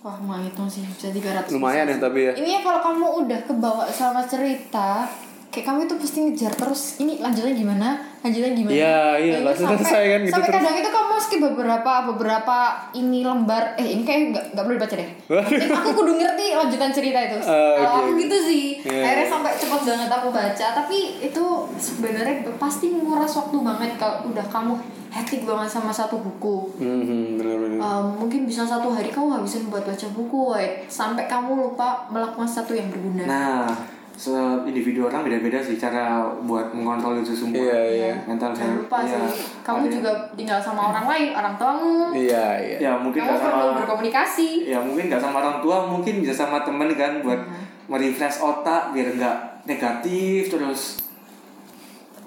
wah mah itu sih bisa 300
Lumayan ya tapi ya.
ini ya kalau kamu udah kebawa sama cerita kayak kamu itu pasti ngejar terus ini lanjutnya gimana? Lanjutnya gimana?
Iya, iya,
Nah,
langsung
sampai-
selesai kan gitu
sampai
terus.
kadang itu kamu skip beberapa beberapa ini lembar eh ini kayak nggak nggak perlu dibaca deh. Ini aku kudu ngerti lanjutan cerita itu.
Ah,
kalau
oke,
aku gitu sih.
Iya,
akhirnya sampai cepet banget aku baca. Tapi itu sebenarnya pasti nguras waktu banget kalau udah kamu hektik banget sama satu buku.
Hmm, benar-benar.
Um, mungkin bisa satu hari kamu habisin buat baca buku woy. sampai kamu lupa melakukan satu yang berguna.
Nah, se individu orang beda-beda sih cara buat mengontrol itu semua.
Iya, iya.
Mental
jangan
health.
lupa
iya.
sih kamu
Ada-
juga tinggal sama orang lain orang tuamu
Iya, iya.
Ya mungkin
kamu perlu
sama
berkomunikasi
ya mungkin nggak sama orang tua mungkin bisa sama temen kan buat
Hmm.
merefresh otak biar nggak negatif terus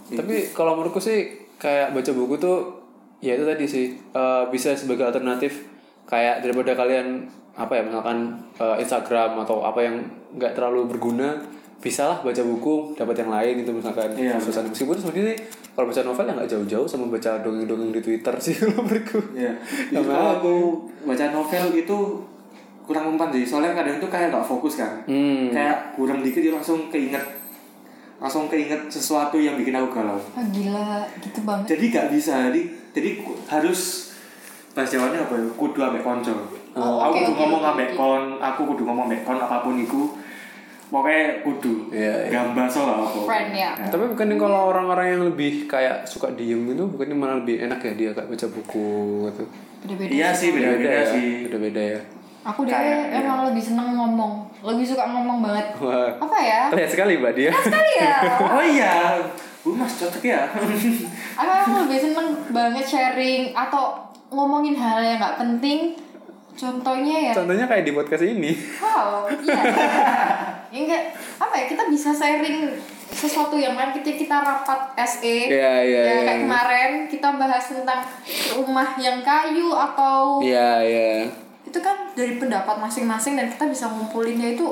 Tapi kalau menurutku sih kayak baca buku tuh ya itu tadi sih eh, bisa sebagai alternatif kayak daripada kalian apa ya misalkan eh, Instagram atau apa yang nggak terlalu berguna bisa lah baca buku dapat yang lain itu misalkan.
Iya,
suasana. Meskipun sebenarnya kalau baca novel ya nggak jauh-jauh sama baca dongeng-dongeng di Twitter sih kalau menurutku.
Ya
Sama
Justru kalau aku baca novel itu kurang mempan sih. Soalnya kadang itu kayak nggak fokus kan.
Hmm.
kayak kurang dikit dia langsung keinget. Langsung keinget sesuatu yang bikin aku galau.
Ah gila. Gitu banget.
Jadi gak bisa. Jadi jadi harus bahasa Jawanya apa ya? Kudu ambek konco.
Oh,
aku
oke,
kudu
oke,
ngomong
oke,
ambek kon aku kudu ngomong ambek kon apa pun iku pokoknya kudu
Iya, iya.
gambar soal apa
Friend, ya.
Tapi bukannya kalau orang-orang yang lebih kayak suka diem itu bukannya malah lebih enak ya dia kayak baca buku gitu.
beda-beda
iya sih beda-beda
ya,
sih
beda-beda ya.
aku deh
Kayak, iya.
emang lebih seneng ngomong lebih suka ngomong banget
Wah,
apa ya
terlihat sekali mbak dia.
sekali ya
oh iya bu mas cocok ya
aku emang lebih seneng banget sharing atau ngomongin hal yang nggak penting contohnya ya
Contohnya kayak di podcast ini.
wow iya ya, enggak apa ya kita bisa sharing sesuatu yang kan ketika kita rapat SE
Iya, iya,
ya
iya,
kayak
iya.
kemarin kita bahas tentang rumah yang kayu atau
Iya iya.
itu kan dari pendapat masing-masing dan kita bisa ngumpulinnya itu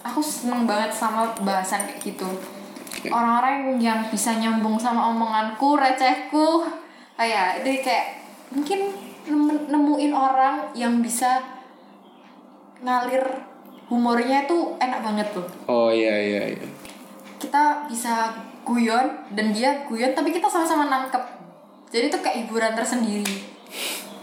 aku seneng banget sama bahasan kayak gitu orang-orang yang bisa nyambung sama omonganku recehku kayak itu kayak mungkin nem- nemuin orang yang bisa ngalir humornya itu enak banget tuh
Oh iya iya iya.
kita bisa guyon dan dia guyon tapi kita sama-sama nangkep jadi itu kayak hiburan tersendiri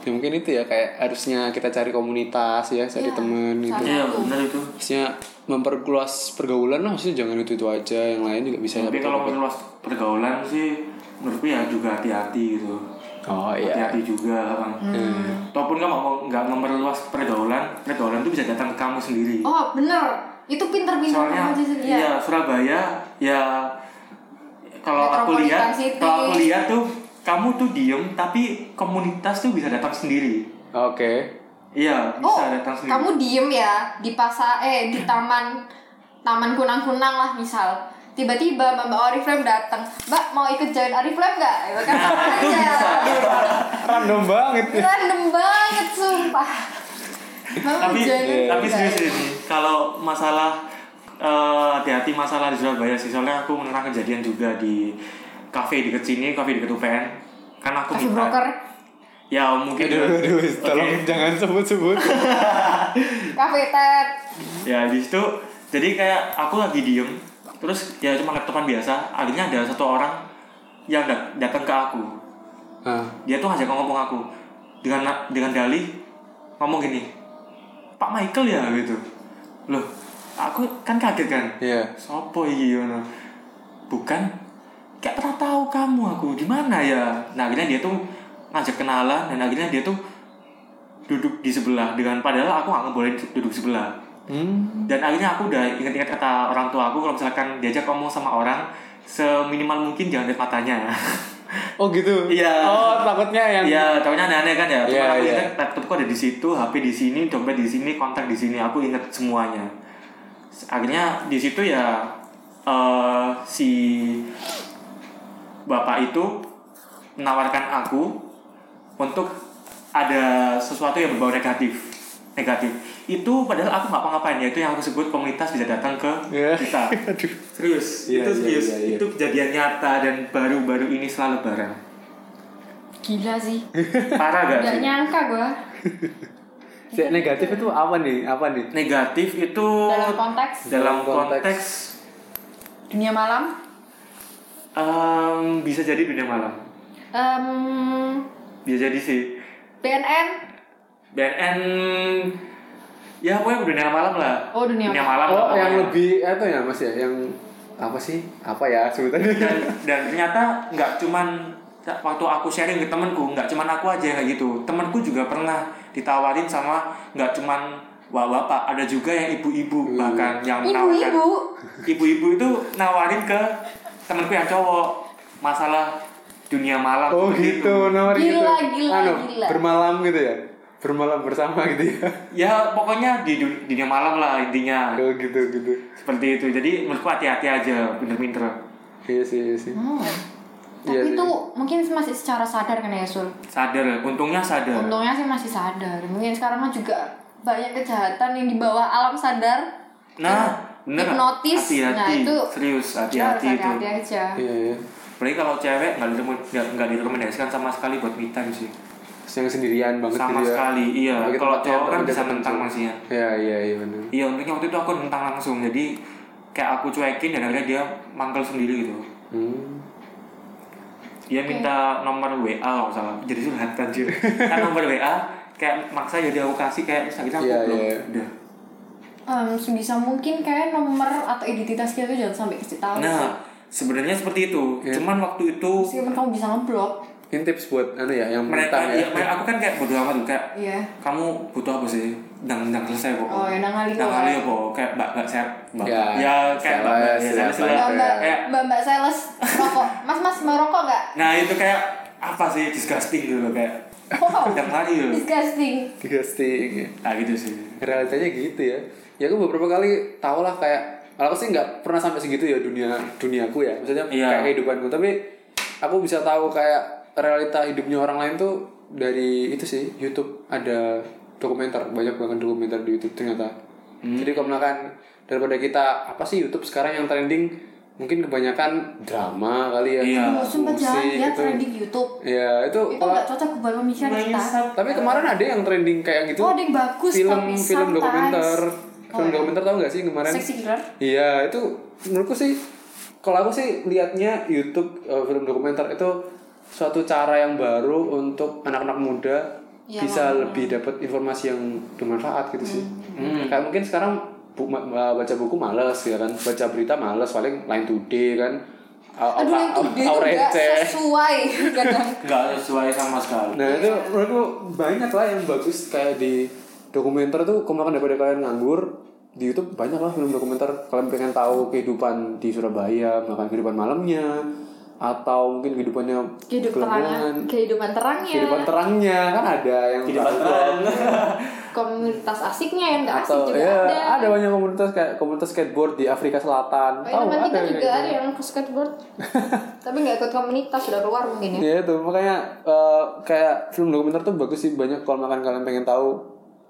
Ya, mungkin itu ya kayak harusnya kita cari komunitas ya, cari
Iya,
teman gitu.
iya benar itu
Harusnya memperluas pergaulan lah, maksudnya jangan itu itu aja, yang lain juga bisa.
tapi kalau memperluas pergaulan sih menurutku ya juga hati-hati gitu
Oh iya.
hati-hati juga kan
Hmm.
ataupun kamu mau nggak memperluas pergaulan pergaulan itu bisa datang ke kamu sendiri
oh bener itu pinter-pinter
soalnya
aja sih
iya Surabaya ya kalau aku lihat kalau aku lihat tuh kamu tuh diem tapi komunitas tuh bisa datang sendiri
Oke.
iya
Oh,
bisa datang sendiri
kamu diem ya di pasar eh di taman taman kunang-kunang lah misal. Tiba-tiba Mbak Oriflame datang, Mbak mau ikut join Oriflame nggak? Ya kan aja.
Random banget.
Random banget sumpah. Mau
tapi
join
iya.
tapi serius ini kalau masalah eh, hati-hati masalah di Surabaya sih soalnya aku mengenal kejadian juga di kafe di sini kafe di UPN kan aku minta
broker,
ya mungkin
Aduh, aduh, tolong
Oke.
jangan sebut-sebut.
kafe tet.
ya di situ jadi kayak aku lagi diem terus ya cuma laptopan biasa akhirnya ada satu orang yang dat- datang ke aku
ah,
dia tuh ngajak ngomong aku dengan dengan dalih ngomong gini Pak Michael ya gitu loh aku kan kaget kan
iya.
Sopo iki ngono? Bukan kayak pernah tahu kamu aku di mana ya. Nah, akhirnya dia tuh ngajak kenalan dan akhirnya dia tuh duduk di sebelah dengan padahal aku nggak boleh duduk sebelah.
Hmm.
Dan akhirnya aku udah ingat-ingat kata orang tua aku kalau misalkan diajak ngomong sama orang seminimal mungkin jangan lihat matanya.
Oh gitu.
Iya.
Oh takutnya yang.
Iya, tahunya aneh-aneh kan ya. Cuma
Iya,
aku
iya.
ingat laptopku ada di situ, HP di sini, dompet di sini, kontak di sini. Aku ingat semuanya. Akhirnya di situ ya eh, si bapak itu menawarkan aku untuk ada sesuatu yang berbau negatif. Negatif. Itu padahal aku nggak apa-ngapain ya. Itu yang aku sebut komunitas bisa datang ke
Iya.
kita.
Aduh.
Serius,
Iya,
itu
iya,
serius.
iya, iya.
Itu kejadian nyata dan baru-baru ini setelah lebaran.
Gila sih.
Parah gak
Gak
sih?
nyangka gua.
Si negatif itu apa nih? Apa nih?
negatif itu
Dalam konteks
dalam
konteks.
dunia malam
Em, bisa jadi dunia malam.
Em,
Bisa jadi sih.
BNN
BNN ya pokoknya dunia malam lah.
Oh, dunia
malam.
Oh,
lah
yang lebih apa ya Mas ya? Yang apa sih? Apa ya sebutannya?
dan, dan ternyata nggak cuman waktu aku sharing ke temenku nggak cuman aku aja kayak gitu temenku juga pernah ditawarin sama nggak cuman wah bapak ada juga yang ibu-ibu bahkan yang menawarkan
ibu-ibu
ibu-ibu itu nawarin ke temenku yang cowok masalah dunia malam
Oh
seperti
gitu, nawarin gitu.
Gila, gila,
Anu,
gila.
Bermalam gitu ya? Bermalam bersama gitu ya?
ya pokoknya di dun- dunia malam lah intinya
Oh gitu gitu.
seperti itu jadi menurutku hati-hati aja pinter-pinter
Iya sih, iya sih.
Hmm.
Iya
Tapi
sih.
itu mungkin masih secara sadar kan ya Sul?
sadar untungnya sadar
Untungnya sih masih sadar. Mungkin sekarang mah juga banyak kejahatan yang di bawah alam sadar.
nah bener
Hipnotis.
hati-hati
Nah, itu
serius hati-hati itu
hati-hati aja.
Iya, iya.
Apalagi kalau cewek nggak direkom- nggak sama sekali buat me time sih.
Yang sendirian banget
Sama
gitu ya.
sekali, iya. Kalau
tempatnya
cowok kan bisa
tertentu.
nentang masih ya.
Iya, iya, iya benar.
Iya, untungnya waktu itu aku nentang langsung. Jadi kayak aku cuekin dan akhirnya dia mangkel sendiri gitu.
Hmm.
Dia minta nomor WA kalau salah. Jadi curhat anjir. kan nomor WA kayak maksa jadi aku kasih kayak terus akhirnya aku
Iya,
blok.
iya.
Udah.
Em, sebisa mungkin kayak nomor atau identitas kita tuh jangan sampai kasih tahu.
Nah, sebenarnya seperti itu.
Iya.
Cuman waktu itu
Meskipun kamu bisa ngeblok.
Ini tips buat anu ya, yang
mereka ya,
ya.
mereka- aku kan kayak bodo amat kayak
Iya.
kamu butuh apa sih? Dang dang selesai kok.
Oh, ya nang kok.
kali apa? Kayak mbak mbak sehat. Mbak.
Ya,
Ya, kayak mbak mbak
sales,
ya,
ya,
lah.
Mbak mbak
Kayak
mbak mbak sales rokok. Mas mas mau rokok nggak?
Nah itu kayak apa sih disgusting gitu loh kayak
Wow.
tiap hari loh.
Disgusting.
Ghosting.
Nah gitu sih.
Realitanya gitu ya. Ya aku beberapa kali tau lah kayak kalau aku sih nggak pernah sampai segitu ya dunia duniaku ya. Maksudnya
Iya.
kayak kehidupanku. Tapi aku bisa tahu kayak realita hidupnya orang lain tuh dari itu sih YouTube ada dokumenter banyak banget dokumenter di YouTube ternyata.
Hmm.
Jadi kalau misalkan daripada kita apa sih YouTube sekarang yang trending mungkin kebanyakan drama kali ya.
Iya.
Oh, jangan
musik
lihat
gitu.
trending YouTube.
Ya itu
Itu
kalau
nggak cocok buat pemikiran kita.
tapi kemarin ada yang trending kayak gitu.
Oh, ada yang bagus
film
tapi
film
sometimes.
dokumenter.
Oh,
Film
ya.
dokumenter tau gak sih kemarin? Iya, itu menurutku sih kalau aku sih liatnya YouTube eh, film dokumenter itu suatu cara yang baru untuk anak-anak muda
Ya,
bisa
mau.
lebih dapat informasi yang bermanfaat gitu sih.
Hmm.
Kayak mungkin sekarang bu- ma- ma- baca buku males ya kan, baca berita males paling lain today kan.
Aduh, yang tuh
au-
dia tuh
au
nggak
receh.
sesuai kadang.
Gak sesuai sama sekali.
Nah itu menurutku banyak lah yang bagus kayak di dokumenter tuh makan daripada kalian nganggur di YouTube banyak lah film dokumenter kalian pengen tahu kehidupan di Surabaya makan kehidupan malamnya atau mungkin kehidupannya
Kehidupan terangnya,
gelembungan,
kehidupan terangnya,
kehidupan terangnya kan ada yang
Kehidupan terang.
komunitas asiknya yang nggak asik juga
ya
ada.
ada banyak komunitas kayak komunitas skateboard di Afrika Selatan.
Oh,
tahu
ya, kita
yang
juga
kayak
ada
gitu.
yang ke skateboard, tapi nggak ikut komunitas sudah keluar mungkin ya.
Ya itu. Makanya eh, kayak film dokumenter tuh bagus sih. Banyak kalau makan kalian pengen tahu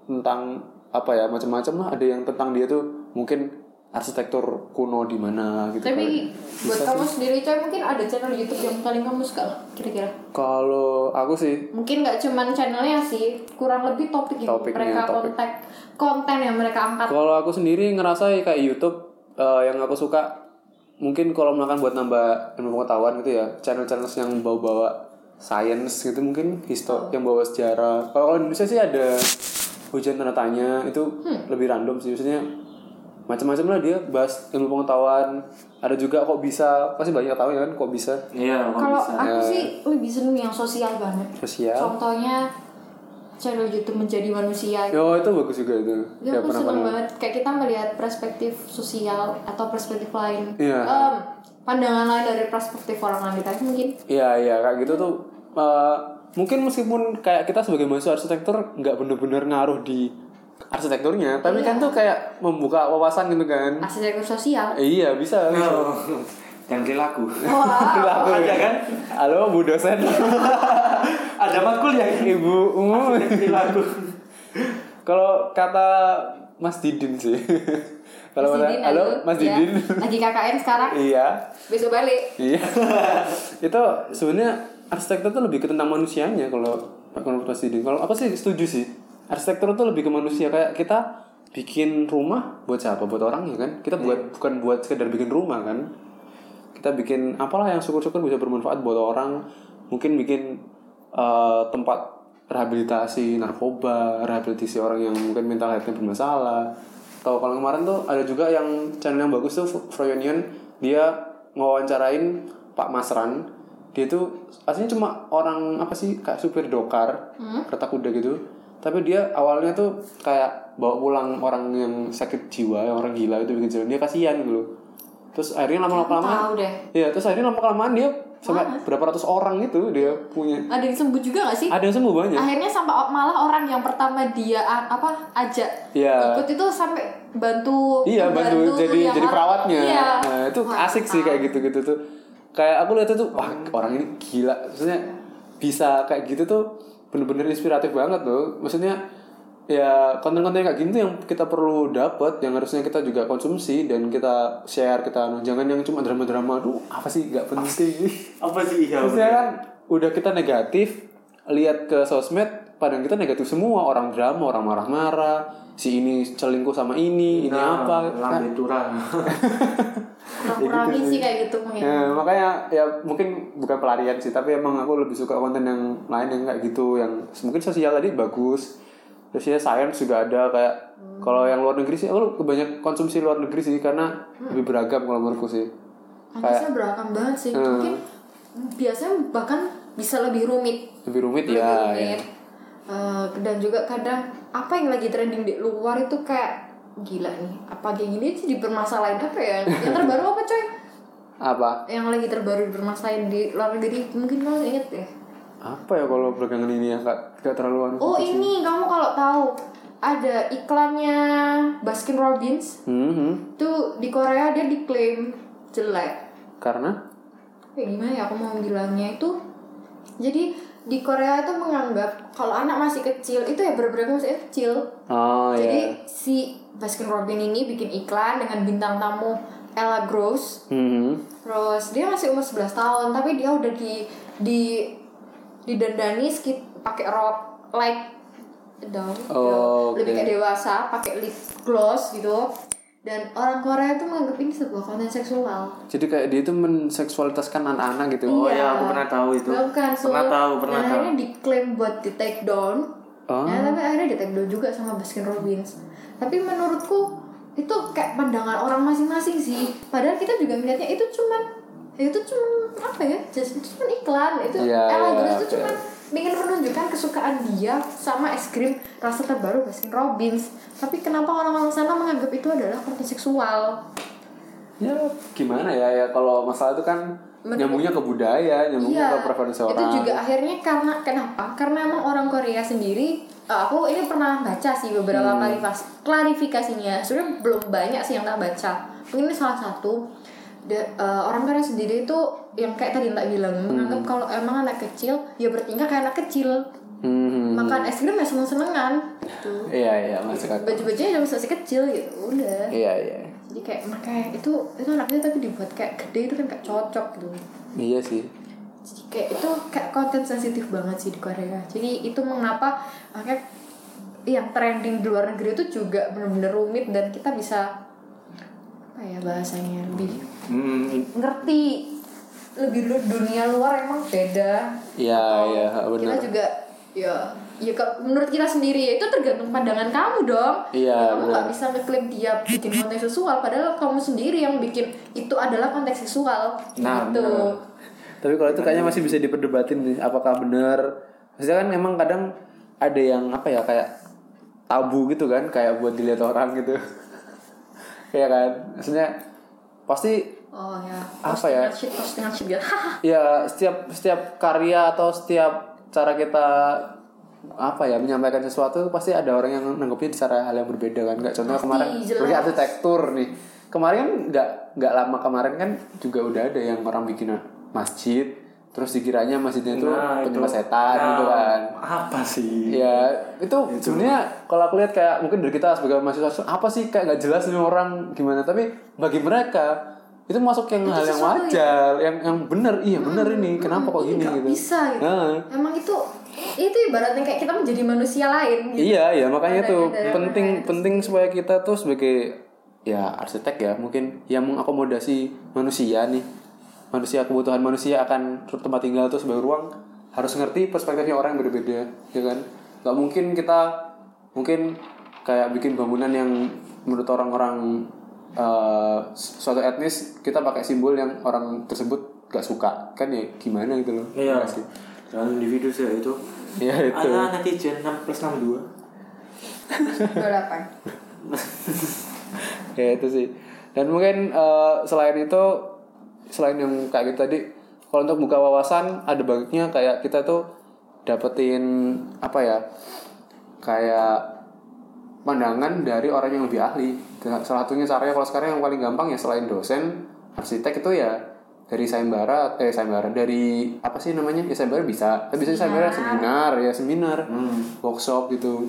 tentang apa ya macam-macam lah. Ada yang tentang dia tuh mungkin arsitektur kuno di mana gitu.
Tapi
Kalau-
buat
bisa
kamu
sih.
sendiri coy mungkin ada channel YouTube yang paling kamu suka kira-kira?
Kalau aku sih
Mungkin nggak cuman channelnya sih, kurang lebih topik yang
Topiknya,
mereka
topik.
konten konten yang mereka angkat.
kalau aku sendiri ngerasa kayak YouTube eh, yang aku suka mungkin kalau makan buat nambah ilmu pengetahuan gitu ya channel-channel yang bawa-bawa science gitu mungkin histo yang bawa sejarah kalau Indonesia sih ada hujan tanda tanya itu lebih random sih maksudnya macam-macam lah dia bahas ilmu pengetahuan ada juga kok bisa pasti banyak tahu ya kan kok bisa
Iya,
Kalau
bisa.
aku sih lebih seneng yang sosial banget.
sosial
Contohnya channel YouTube menjadi manusia.
yo itu bagus juga itu
Ya,
Ya,
aku
pernah
seneng
pernah
banget kayak kita melihat perspektif sosial atau perspektif lain.
Iya.
Em, pandangan lain dari perspektif orang lain tadi mungkin.
Iya iya kayak gitu tuh eh, mungkin meskipun kayak kita sebagai mahasiswa arsitektur nggak bener-bener ngaruh di arsitekturnya, tapi kan tuh kayak membuka wawasan gitu kan.
Arsitektur sosial.
Eh, iya bisa.
Oh. Dan perilaku.
Wah.
Aku
Ada kan?
Halo Bu dosen.
Ada matkul ya?
Ibu umum.
Perilaku.
Kalau kata Mas Didin sih. Kalau
Mas Didin,
halo Mas
Ya,
Didin.
Lagi KKN sekarang,
Iya.
besok balik.
Iya. itu sebenarnya arsitektur tuh lebih ke tentang manusianya kalau menurut Mas Didin. Kalau aku sih setuju sih. Arsitektur tuh lebih ke manusia kayak kita bikin rumah buat siapa? Buat orang ya kan? Kita buat bukan buat sekedar bikin rumah kan? kita bikin apalah yang syukur-syukur bisa bermanfaat buat orang. Mungkin bikin eh, tempat rehabilitasi narkoba rehabilitasi orang yang mungkin mental health-nya bermasalah. Atau kalau kemarin tuh ada juga yang channel yang bagus tuh Froyonion dia ngawancarain Pak Masran. Dia tuh aslinya cuma orang apa sih kayak supir dokar kereta kuda gitu tapi dia awalnya tuh kayak bawa pulang orang yang sakit jiwa yang orang gila itu bikin jalan dia kasihan gitu terus akhirnya lama-lama
Tahu
kelamaan
deh.
Iya, terus akhirnya lama kelamaan dia sampai berapa ratus orang itu dia punya.
Ada yang sembuh juga gak sih?
Ada yang sembuh banyak.
Akhirnya sampai malah orang yang pertama dia apa ajak
Iya.
ikut itu sampai bantu
Iya, bantu jadi
yang
jadi
orang-
perawatnya.
Iya.
Nah, itu
Wah,
asik sih kayak gitu-gitu tuh. Kayak aku lihat itu wah, orang ini gila. Maksudnya bisa kayak gitu tuh bener-bener inspiratif banget tuh. Maksudnya ya konten-konten kayak gitu yang kita perlu dapat yang harusnya kita juga konsumsi dan kita share kita anu. jangan yang cuma drama-drama aduh apa sih? Nggak penting.
Apa sih? Iya
Maksudnya kan udah kita negatif lihat ke sosmed padahal kita negatif semua. Orang drama orang marah-marah si ini selingkuh sama ini ini
Nah,
apa
lambe turang
Kurang-kurangin sih kayak gitu mungkin.
Ya, makanya ya mungkin bukan pelarian sih tapi emang aku lebih suka konten yang lain yang kayak gitu yang mungkin sosial tadi bagus terus ya science juga ada kayak kalau yang luar negeri sih aku kebanyak konsumsi luar negeri sih karena lebih beragam kalau menurutku sih
Pantasnya beragam banget sih.
Hmm.
Mungkin biasanya bahkan bisa lebih rumit.
lebih rumit
Lebih
ya,
rumit.
ya.
Eh, dan juga kadang apa yang lagi trending di luar itu kayak gila nih. Apa kayak gini sih dipermasalahin apa ya? Yang terbaru apa coy?
apa
Yang lagi terbaru dipermasalahin di luar negeri mungkin kamu inget ya?
apa ya kalau belakangan ini ya nggak nggak terlalu
Oh
sih.
ini kamu kalau tahu ada iklannya Baskin Robbins
Mhm.
tuh di Korea dia diklaim jelek
karena
kayak gimana ya aku mau bilangnya itu jadi di Korea itu menganggap kalau anak masih kecil itu ya benar-benar masih kecil.
Oh
jadi
ya
si Baskin Robbins ini bikin iklan dengan bintang tamu Ella Gross.
Mhm.
terus dia masih umur 11 tahun tapi dia udah di di didandani skit pakai rok like dong
Oh,
lebih
oke.
kayak dewasa pakai lip gloss gitu dan orang Korea itu menganggap ini sebuah konten seksual
jadi kayak dia itu menseksualitaskan anak-anak gitu
Oh iya, aku pernah tahu itu.
Bukan, so,
Pernah tahu, pernah
dan
tahu.
akhirnya diklaim buat di take down.
Oh.
Ya, tapi akhirnya di take down juga sama Baskin Robbins. Tapi menurutku itu kayak pandangan orang masing-masing sih. Padahal kita juga melihatnya itu cuman ya itu cuman apa ya? Just itu cuman iklan. Itu
Iya,
Ella
iya,
itu cuman ingin menunjukkan kesukaan dia sama es krim rasa terbaru Baskin Robbins. Tapi kenapa orang-orang sana menganggap itu adalah konten seksual?
ya gimana ya ya kalau masalah itu kan
Men-
nyambungnya ke budaya nyambungnya ke preferensi orang
Iya, Itu juga akhirnya karena kenapa? Karena emang orang Korea sendiri eh, aku ini pernah baca sih
Hmm.
beberapa klarifikasi klarifikasinya. Sebenarnya belum banyak sih yang tak baca. Mungkin ini salah satu Da- eh, orang Korea sendiri itu yang kayak tadi tak bilang
Hmm.
menganggap kalau emang anak kecil ya bertingkah kayak anak kecil.
Hmm.
makan es krim ya seneng senengan gitu.
Iya iya masuk akal.
Baju bajunya masih masih kecil gitu udah.
Iya iya.
Jadi kayak makanya itu itu anaknya tapi dibuat kayak gede itu kan kayak cocok gitu.
Iya sih.
Jadi kayak itu kayak konten sensitif banget sih di Korea. Jadi itu mengapa akhirnya yang trending di luar negeri itu juga benar-benar rumit dan kita bisa apa ya bahasanya lebih
Hmm,
ngerti lebih lu- dunia luar emang beda.
Iya iya
kita
benar.
juga ya ya kalau menurut kita sendiri ya itu tergantung pandangan kamu dong.
Iya,
kamu
benar.
nggak bisa ngeklaim dia bikin konten seksual padahal kamu sendiri yang bikin itu adalah konteks seksual.
Nah,
gitu.
benar.
tapi kalau itu kayaknya masih bisa diperdebatin nih apakah benar? Maksudnya kan emang kadang ada yang apa ya kayak tabu gitu kan kayak buat dilihat orang gitu Iya kan? Maksudnya pasti
oh ya.
Apa ya?
postingan shit postingan shit gitu
ya setiap setiap karya atau setiap cara kita apa ya menyampaikan sesuatu pasti ada orang yang nanggepnya secara hal yang berbeda kan? Nggak contohnya
Pasti,
kemarin seperti arsitektur nih. Kemarin kan nggak nggak lama kemarin kan juga udah ada yang orang bikin masjid terus dikiranya masjidnya itu
Nah,
penyembah
itu.
setan
Nah,
gitu kan.
Apa sih?
ya itu sebenarnya kalau aku lihat kayak mungkin dari kita sebagai mahasiswa apa sih? Kayak nggak jelas nih orang gimana. Tapi bagi mereka itu masuk yang
Itu
hal yang
sesuatu
wajar yang yang bener iya bener ini. Kenapa kok
ini
gini gitu?
bisa gitu
Nah,
emang itu itu ibaratnya kayak kita menjadi manusia lain gitu.
iya iya makanya
Ada-
tuh
ada-
penting
ada-
penting supaya kita tuh sebagai ya arsitek ya mungkin yang mengakomodasi manusia nih manusia kebutuhan manusia akan tempat tinggal itu sebagai ruang. Harus ngerti perspektifnya orang yang berbeda ya kan? Nggak mungkin kita mungkin kayak bikin bangunan yang menurut orang-orang eh, suatu etnis kita pakai simbol yang orang tersebut gak suka. Kan ya gimana gitu loh?
Iya. Jangan individu sih itu.
ya itu.
Ada netizen 6 plus 62.
28
ya itu sih. Dan mungkin eh, selain itu selain yang kayak gitu tadi kalau untuk buka wawasan ada baiknya kayak kita tuh dapetin apa ya kayak pandangan dari orang yang lebih ahli. Salah satunya caranya kalau sekarang yang paling gampang ya selain dosen arsitek itu ya dari sayembara eh sayembara dari apa sih namanya ya sayembara bisa. Tapi bisa sayembara seminar. ya seminar workshop gitu.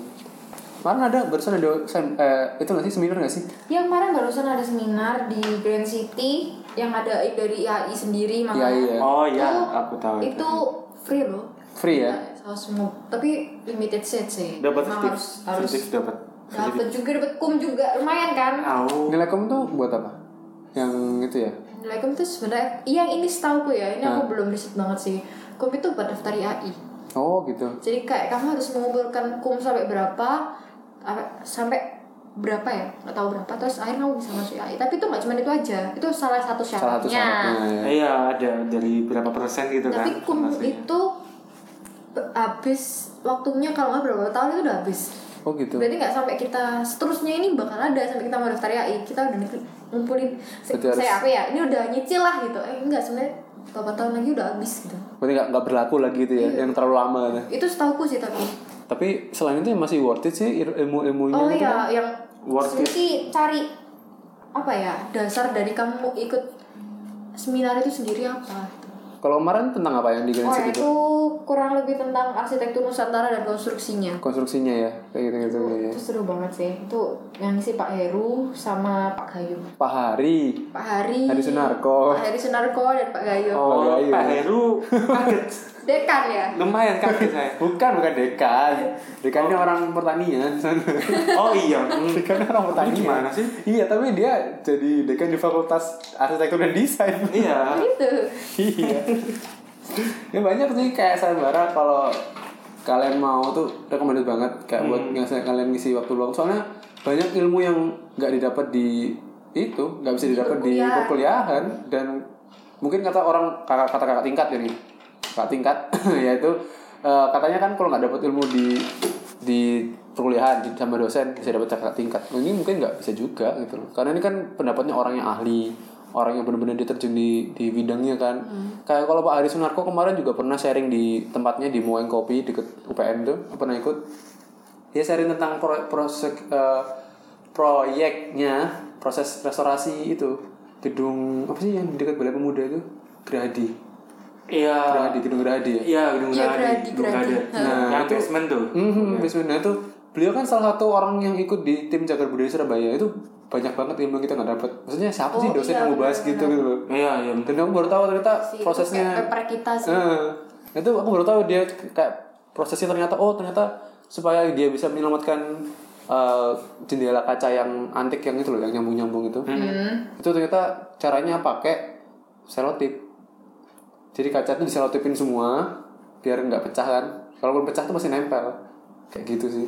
Kemarin ada barusan ada sem- eh, itu nggak sih seminar nggak sih?
Ya kemarin barusan ada seminar di Grand City yang ada dari IAI sendiri
Iya
makanya.
iya.
Oh iya,
Itu-
aku tahu itu.
Itu free loh.
Free ya?
Salah semua. Tapi limited set sih.
Dapat
harus
tips,
harus
tips dapat.
dapat juga dapat kum juga lumayan kan.
Tahu.
Nilai kamu tuh buat apa? Yang itu ya?
Nilai kum tuh sebenarnya yang ini setahu ya ini
Nah.
aku belum riset banget sih. Kum itu buat daftar IAI.
Oh gitu.
Jadi kayak kamu harus mengumpulkan kum sampai berapa apa- sampai berapa ya nggak tahu berapa terus akhirnya kamu bisa masuk IAI tapi itu nggak cuma itu aja itu salah satu
Salah satu
syaratnya
syaratnya ya.
Iya, ada dari berapa persen gitu kan.
tapi kum itu habis waktunya kalau nggak berapa tahun itu udah habis
Oh gitu.
berarti nggak sampai kita seterusnya ini bakal ada sampai kita mau daftar IAI kita udah ngumpulin
Berarti harus-
saya apa ya ini udah nyicil lah gitu eh enggak sebenarnya beberapa tahun lagi udah habis gitu
Berarti nggak nggak berlaku lagi gitu ya? Yang terlalu lama. Gitu.
itu setahuku sih tapi
Tapi selain itu ya masih worth it sih il- ilmu-ilmunya
oh
gitu
iya
kan?
yang
Worth it.
sih cari apa ya dasar dari kamu ikut seminar itu sendiri apa.
Kalau kemarin tentang apa yang di Grand
Oh
City
itu kurang lebih tentang arsitektur Nusantara dan konstruksinya.
Konstruksinya ya, kayak gitu gitu ya.
Itu seru banget sih. Itu yang ngisi Pak Heru sama Pak Gayo.
Pak Hari.
Pak Hari.
Hari Sunarko.
Pak Hari Sunarko dan Pak Gayo.
Oh,
Oh,
Gayo.
Pak Heru kaget.
Dekan ya.
Lumayan kaget saya.
Bukan, bukan dekan. Dekannya orang pertanian.
Oh iya.
dekannya orang pertanian.
Gimana sih?
Iya, tapi dia jadi dekan di Fakultas Arsitektur dan Desain.
Iya.
Gitu.
iya. ya banyak sih kayak sayembara kalau kalian mau tuh recommended banget kayak buat ngasih kalian ngisi waktu luang soalnya banyak ilmu yang nggak didapat di itu nggak bisa
Di
didapat di
perkuliahan.
perkuliahan dan mungkin kata orang kakak kata kakak tingkat jadi kakak tingkat yaitu eh, katanya kan kalau nggak dapat ilmu di di perkuliahan di- sama dosen bisa dapat kakak tingkat. Ini mungkin nggak bisa juga gitu loh. Karena ini kan pendapatnya orang yang ahli orang yang benar-benar dia terjun di di bidangnya kan. Kayak kalau Pak Hari Sunarko kemarin juga pernah sharing di tempatnya di Moeng Kopi deket UPN tuh. Pernah ikut? Dia sharing tentang pro, proses eh, proyeknya proses restorasi itu. Gedung apa sih yang di dekat Balai Pemuda itu? Gerahadi
Iya.
Gerahadi gedung Gerahadi ya
Iya, gedung
Iya,
Gerahadi.
Gerahadi,
Gedung
Gerahadi.
Gerahadi.
Nah,
yang
itu-
basement tuh.
Hmm, basement. Nah, itu beliau kan salah satu orang yang ikut di tim Jagar Budaya Surabaya itu banyak banget ilmu yang kita nggak dapat. Maksudnya siapa sih
Oh,
dosen
iya,
yang mau bahas
benar,
gitu gitu loh.
Iya, iya.
Dan aku baru tahu ternyata
Si, itu
prosesnya.
kayak paper kita sih.
Eh, itu aku baru tahu dia kayak prosesnya ternyata oh ternyata supaya dia bisa menyelamatkan eh, jendela kaca yang antik yang itu loh yang nyambung nyambung itu.
Hmm.
Itu ternyata caranya pakai selotip. Jadi kaca itu diselotipin semua biar nggak pecah kan. Kalaupun pecah tuh masih nempel. Kayak gitu sih.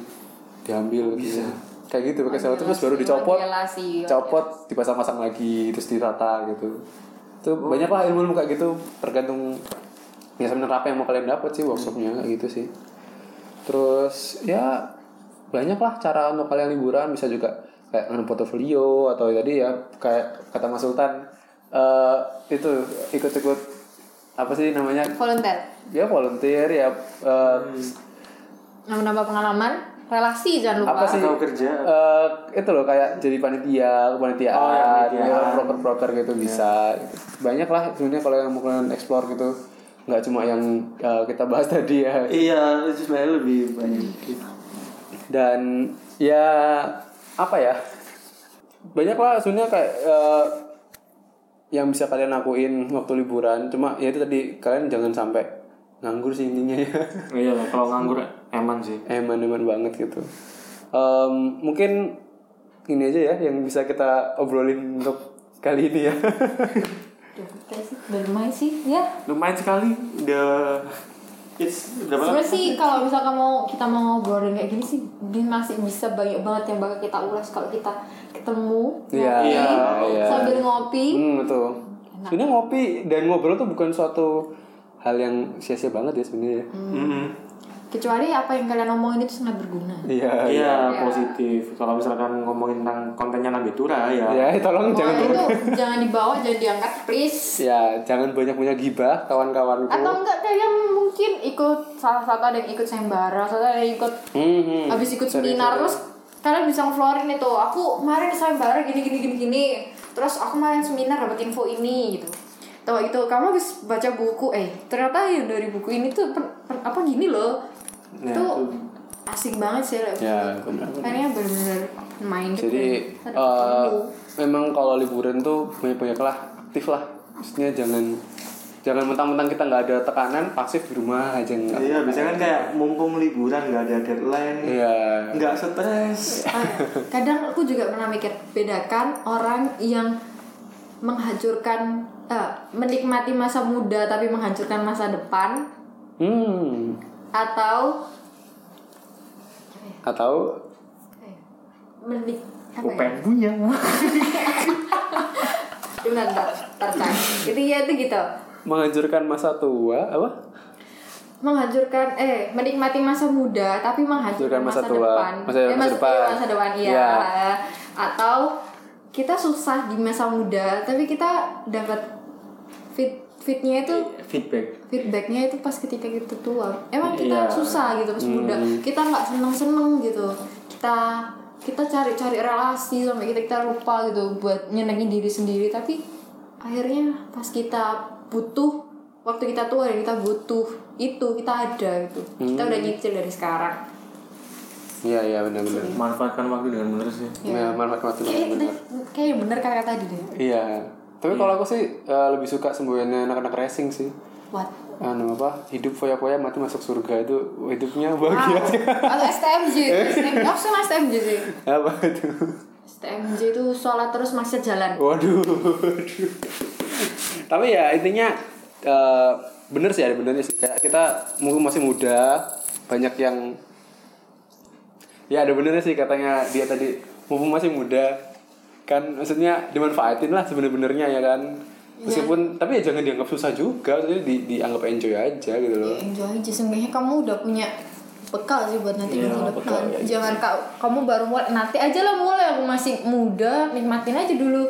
Diambil bisa. Kayak gitu pakai selotip terus baru dicopot.
Ventilasi.
Copot dipasang-pasang lagi terus ditata gitu. Itu banyak lah ilmu-ilmu kayak gitu tergantung ya sebenarnya apa yang mau kalian dapat sih workshopnya kayak gitu sih. Terus ya banyak lah cara untuk kalian liburan bisa juga kayak nganut portofolio atau tadi ya kayak kata Mas Sultan eh itu ikut-ikut apa sih namanya
Volunteer.
ya volunteer ya eh,
Nambah-nambah pengalaman, relasi jangan lupa.
apa sih
Atau kerja.
eh, itu loh kayak jadi panitia kepanitiaan
Oh, ya, panitiaan.
ya, broker-broker gitu bisa gitu. banyak lah sebenarnya kalau yang mau kalian explore gitu nggak cuma yang eh, kita bahas tadi ya
Iya, itu sebenarnya lebih banyak.
dan ya apa ya banyak lah sebenarnya kayak eh, yang bisa kalian lakuin waktu liburan cuma ya itu tadi kalian jangan sampai nganggur sih intinya ya
Iya, kalau nganggur eman sih.
eman-eman banget gitu Em, mungkin ini aja ya yang bisa kita obrolin untuk kali ini ya
Udah, sih, udah lumayan sih, ya.
lumayan sekali udah it's berapa lama?
Sebenarnya sih kalau misalkan mau kita mau ngobrolin kayak gini sih masih bisa banyak banget yang bakal kita ulas kalau kita ketemu
Iya,
ngopi,
iya,
iya.
sambil ngopi.
Hmm, betul. Sebenarnya ngopi dan ngobrol tuh bukan suatu hal yang sia-sia banget ya sebenarnya.
Mm-mm.
Kecuali apa yang kalian omongin itu sangat berguna.
Iya.
Iya,
Iya.
positif. Kalau misalkan ngomongin tentang kontennya Nabi Tura ya.
Ya, tolong jangan
Pokoknya itu jangan dibawa, jangan diangkat, please.
ya jangan banyak-banyak gibah kawan-kawanku.
Atau enggak kalian mungkin ikut salah satu ada yang ikut sembara, satu ada yang ikut
Hmm, hmm.
habis ikut
Sorry,
seminar
sorry.
terus kalian bisa ngeflorin itu aku kemarin seminar gini gini gini gini terus aku kemarin seminar dapat info ini gitu atau itu kamu habis baca buku eh ternyata yang dari buku ini tuh per- per- apa gini loh
Ya,
itu
itu.
asik banget sih lah
Ya,
kayaknya benar-benar main gitu
Jadi eh,
ilmu.
memang kalau liburan tuh banyak-banyak lah aktif lah. Maksudnya jangan jangan mentang-mentang kita nggak ada tekanan pasif di rumah aja nggak.
Iya, biasanya kan kayak mumpung liburan nggak ada deadline,
Iya.
nggak stres.
Ah, kadang aku juga pernah mikir bedakan orang yang menghancurkan eh, menikmati masa muda tapi menghancurkan masa depan
Hmm.
Atau
Atau
menik apa
Aku
ya?
pengen punya.
Gimana ntar ntar Cak. itu ya itu gitu
menghancurkan masa tua apa?
menghancurkan eh menikmati masa muda tapi menghancurkan
Masa
masa,
tua.
depan
Masa-
Eh,
masa
mas-
depan.
masa depan iya
Iya.
atau kita susah di masa muda tapi kita dapat fit fitnya itu
Feedback.
feedbacknya itu pas ketika kita tua emang kita
Iya.
susah gitu pas muda
Hmm.
kita nggak seneng seneng gitu kita kita cari cari relasi sampai kita kita lupa gitu buat nyenengin diri sendiri tapi akhirnya pas kita butuh waktu kita tua dan kita butuh itu kita ada gitu kita
Hmm.
udah nyicil dari sekarang
Iya iya benar-benar.
Manfaatkan waktu dengan benar sih.
Ya, manfaat waktu
kayak
benar.
kayak bener kata tadi deh
Iya. Tapi kalau aku sih eh, lebih suka semboyannya anak-anak racing sih.
what
Anu apa? Hidup foya-foya mati masuk surga itu hidupnya bahagia.
wow. atau STMJ oh sama STMJ sih
apa itu?
STMJ itu sholat terus maksiat jalan
Waduh. waduh. Tapi ya intinya eh, bener sih ada benernya sih. Kayak kita mungkin masih muda, banyak yang ya ada benernya sih katanya dia tadi mumpung masih muda kan maksudnya dimanfaatin lah sebener-benernya ya kan? Meskipun tapi ya jangan dianggap susah juga jadi di, dianggap enjoy aja gitu loh.
Ya, enjoy aja. Seenggaknya kamu udah punya bekal sih buat nanti
Iya,
masa
bekal,
depan.
ya,
Jangan kau kamu baru mulai nanti aja lah mulai. Aku masih muda nikmatin aja dulu.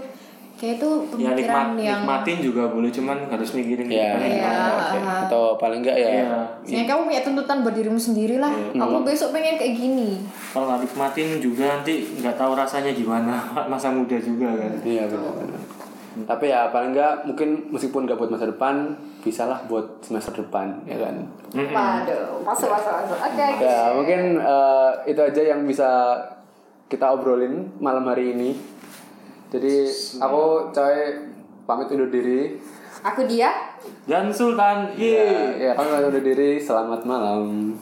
Kayak itu
Ya
pemikiran
nikmat,
yang
nikmatin juga boleh, cuman harus mikirin
ya
Iya.
gimana.
oke. atau paling enggak ya
Iya.
Sehingga kamu punya tuntutan buat dirimu sendiri lah.
Iya.
Aku besok pengen kayak gini.
Kalau nggak nikmatin juga nanti nggak tahu rasanya gimana masa muda juga kan.
Iya benar-benar. Tapi ya paling enggak mungkin meskipun nggak buat masa depan, bisa lah buat semester depan ya kan.
Waduh, masuk masuk masuk. Oke. oke.
Ya mungkin eh, itu aja yang bisa kita obrolin malam hari ini. Jadi aku coy pamit undur diri.
Aku dia.
Dan Sultan,
Ya,
iya.
ya pamit undur diri. Selamat malam.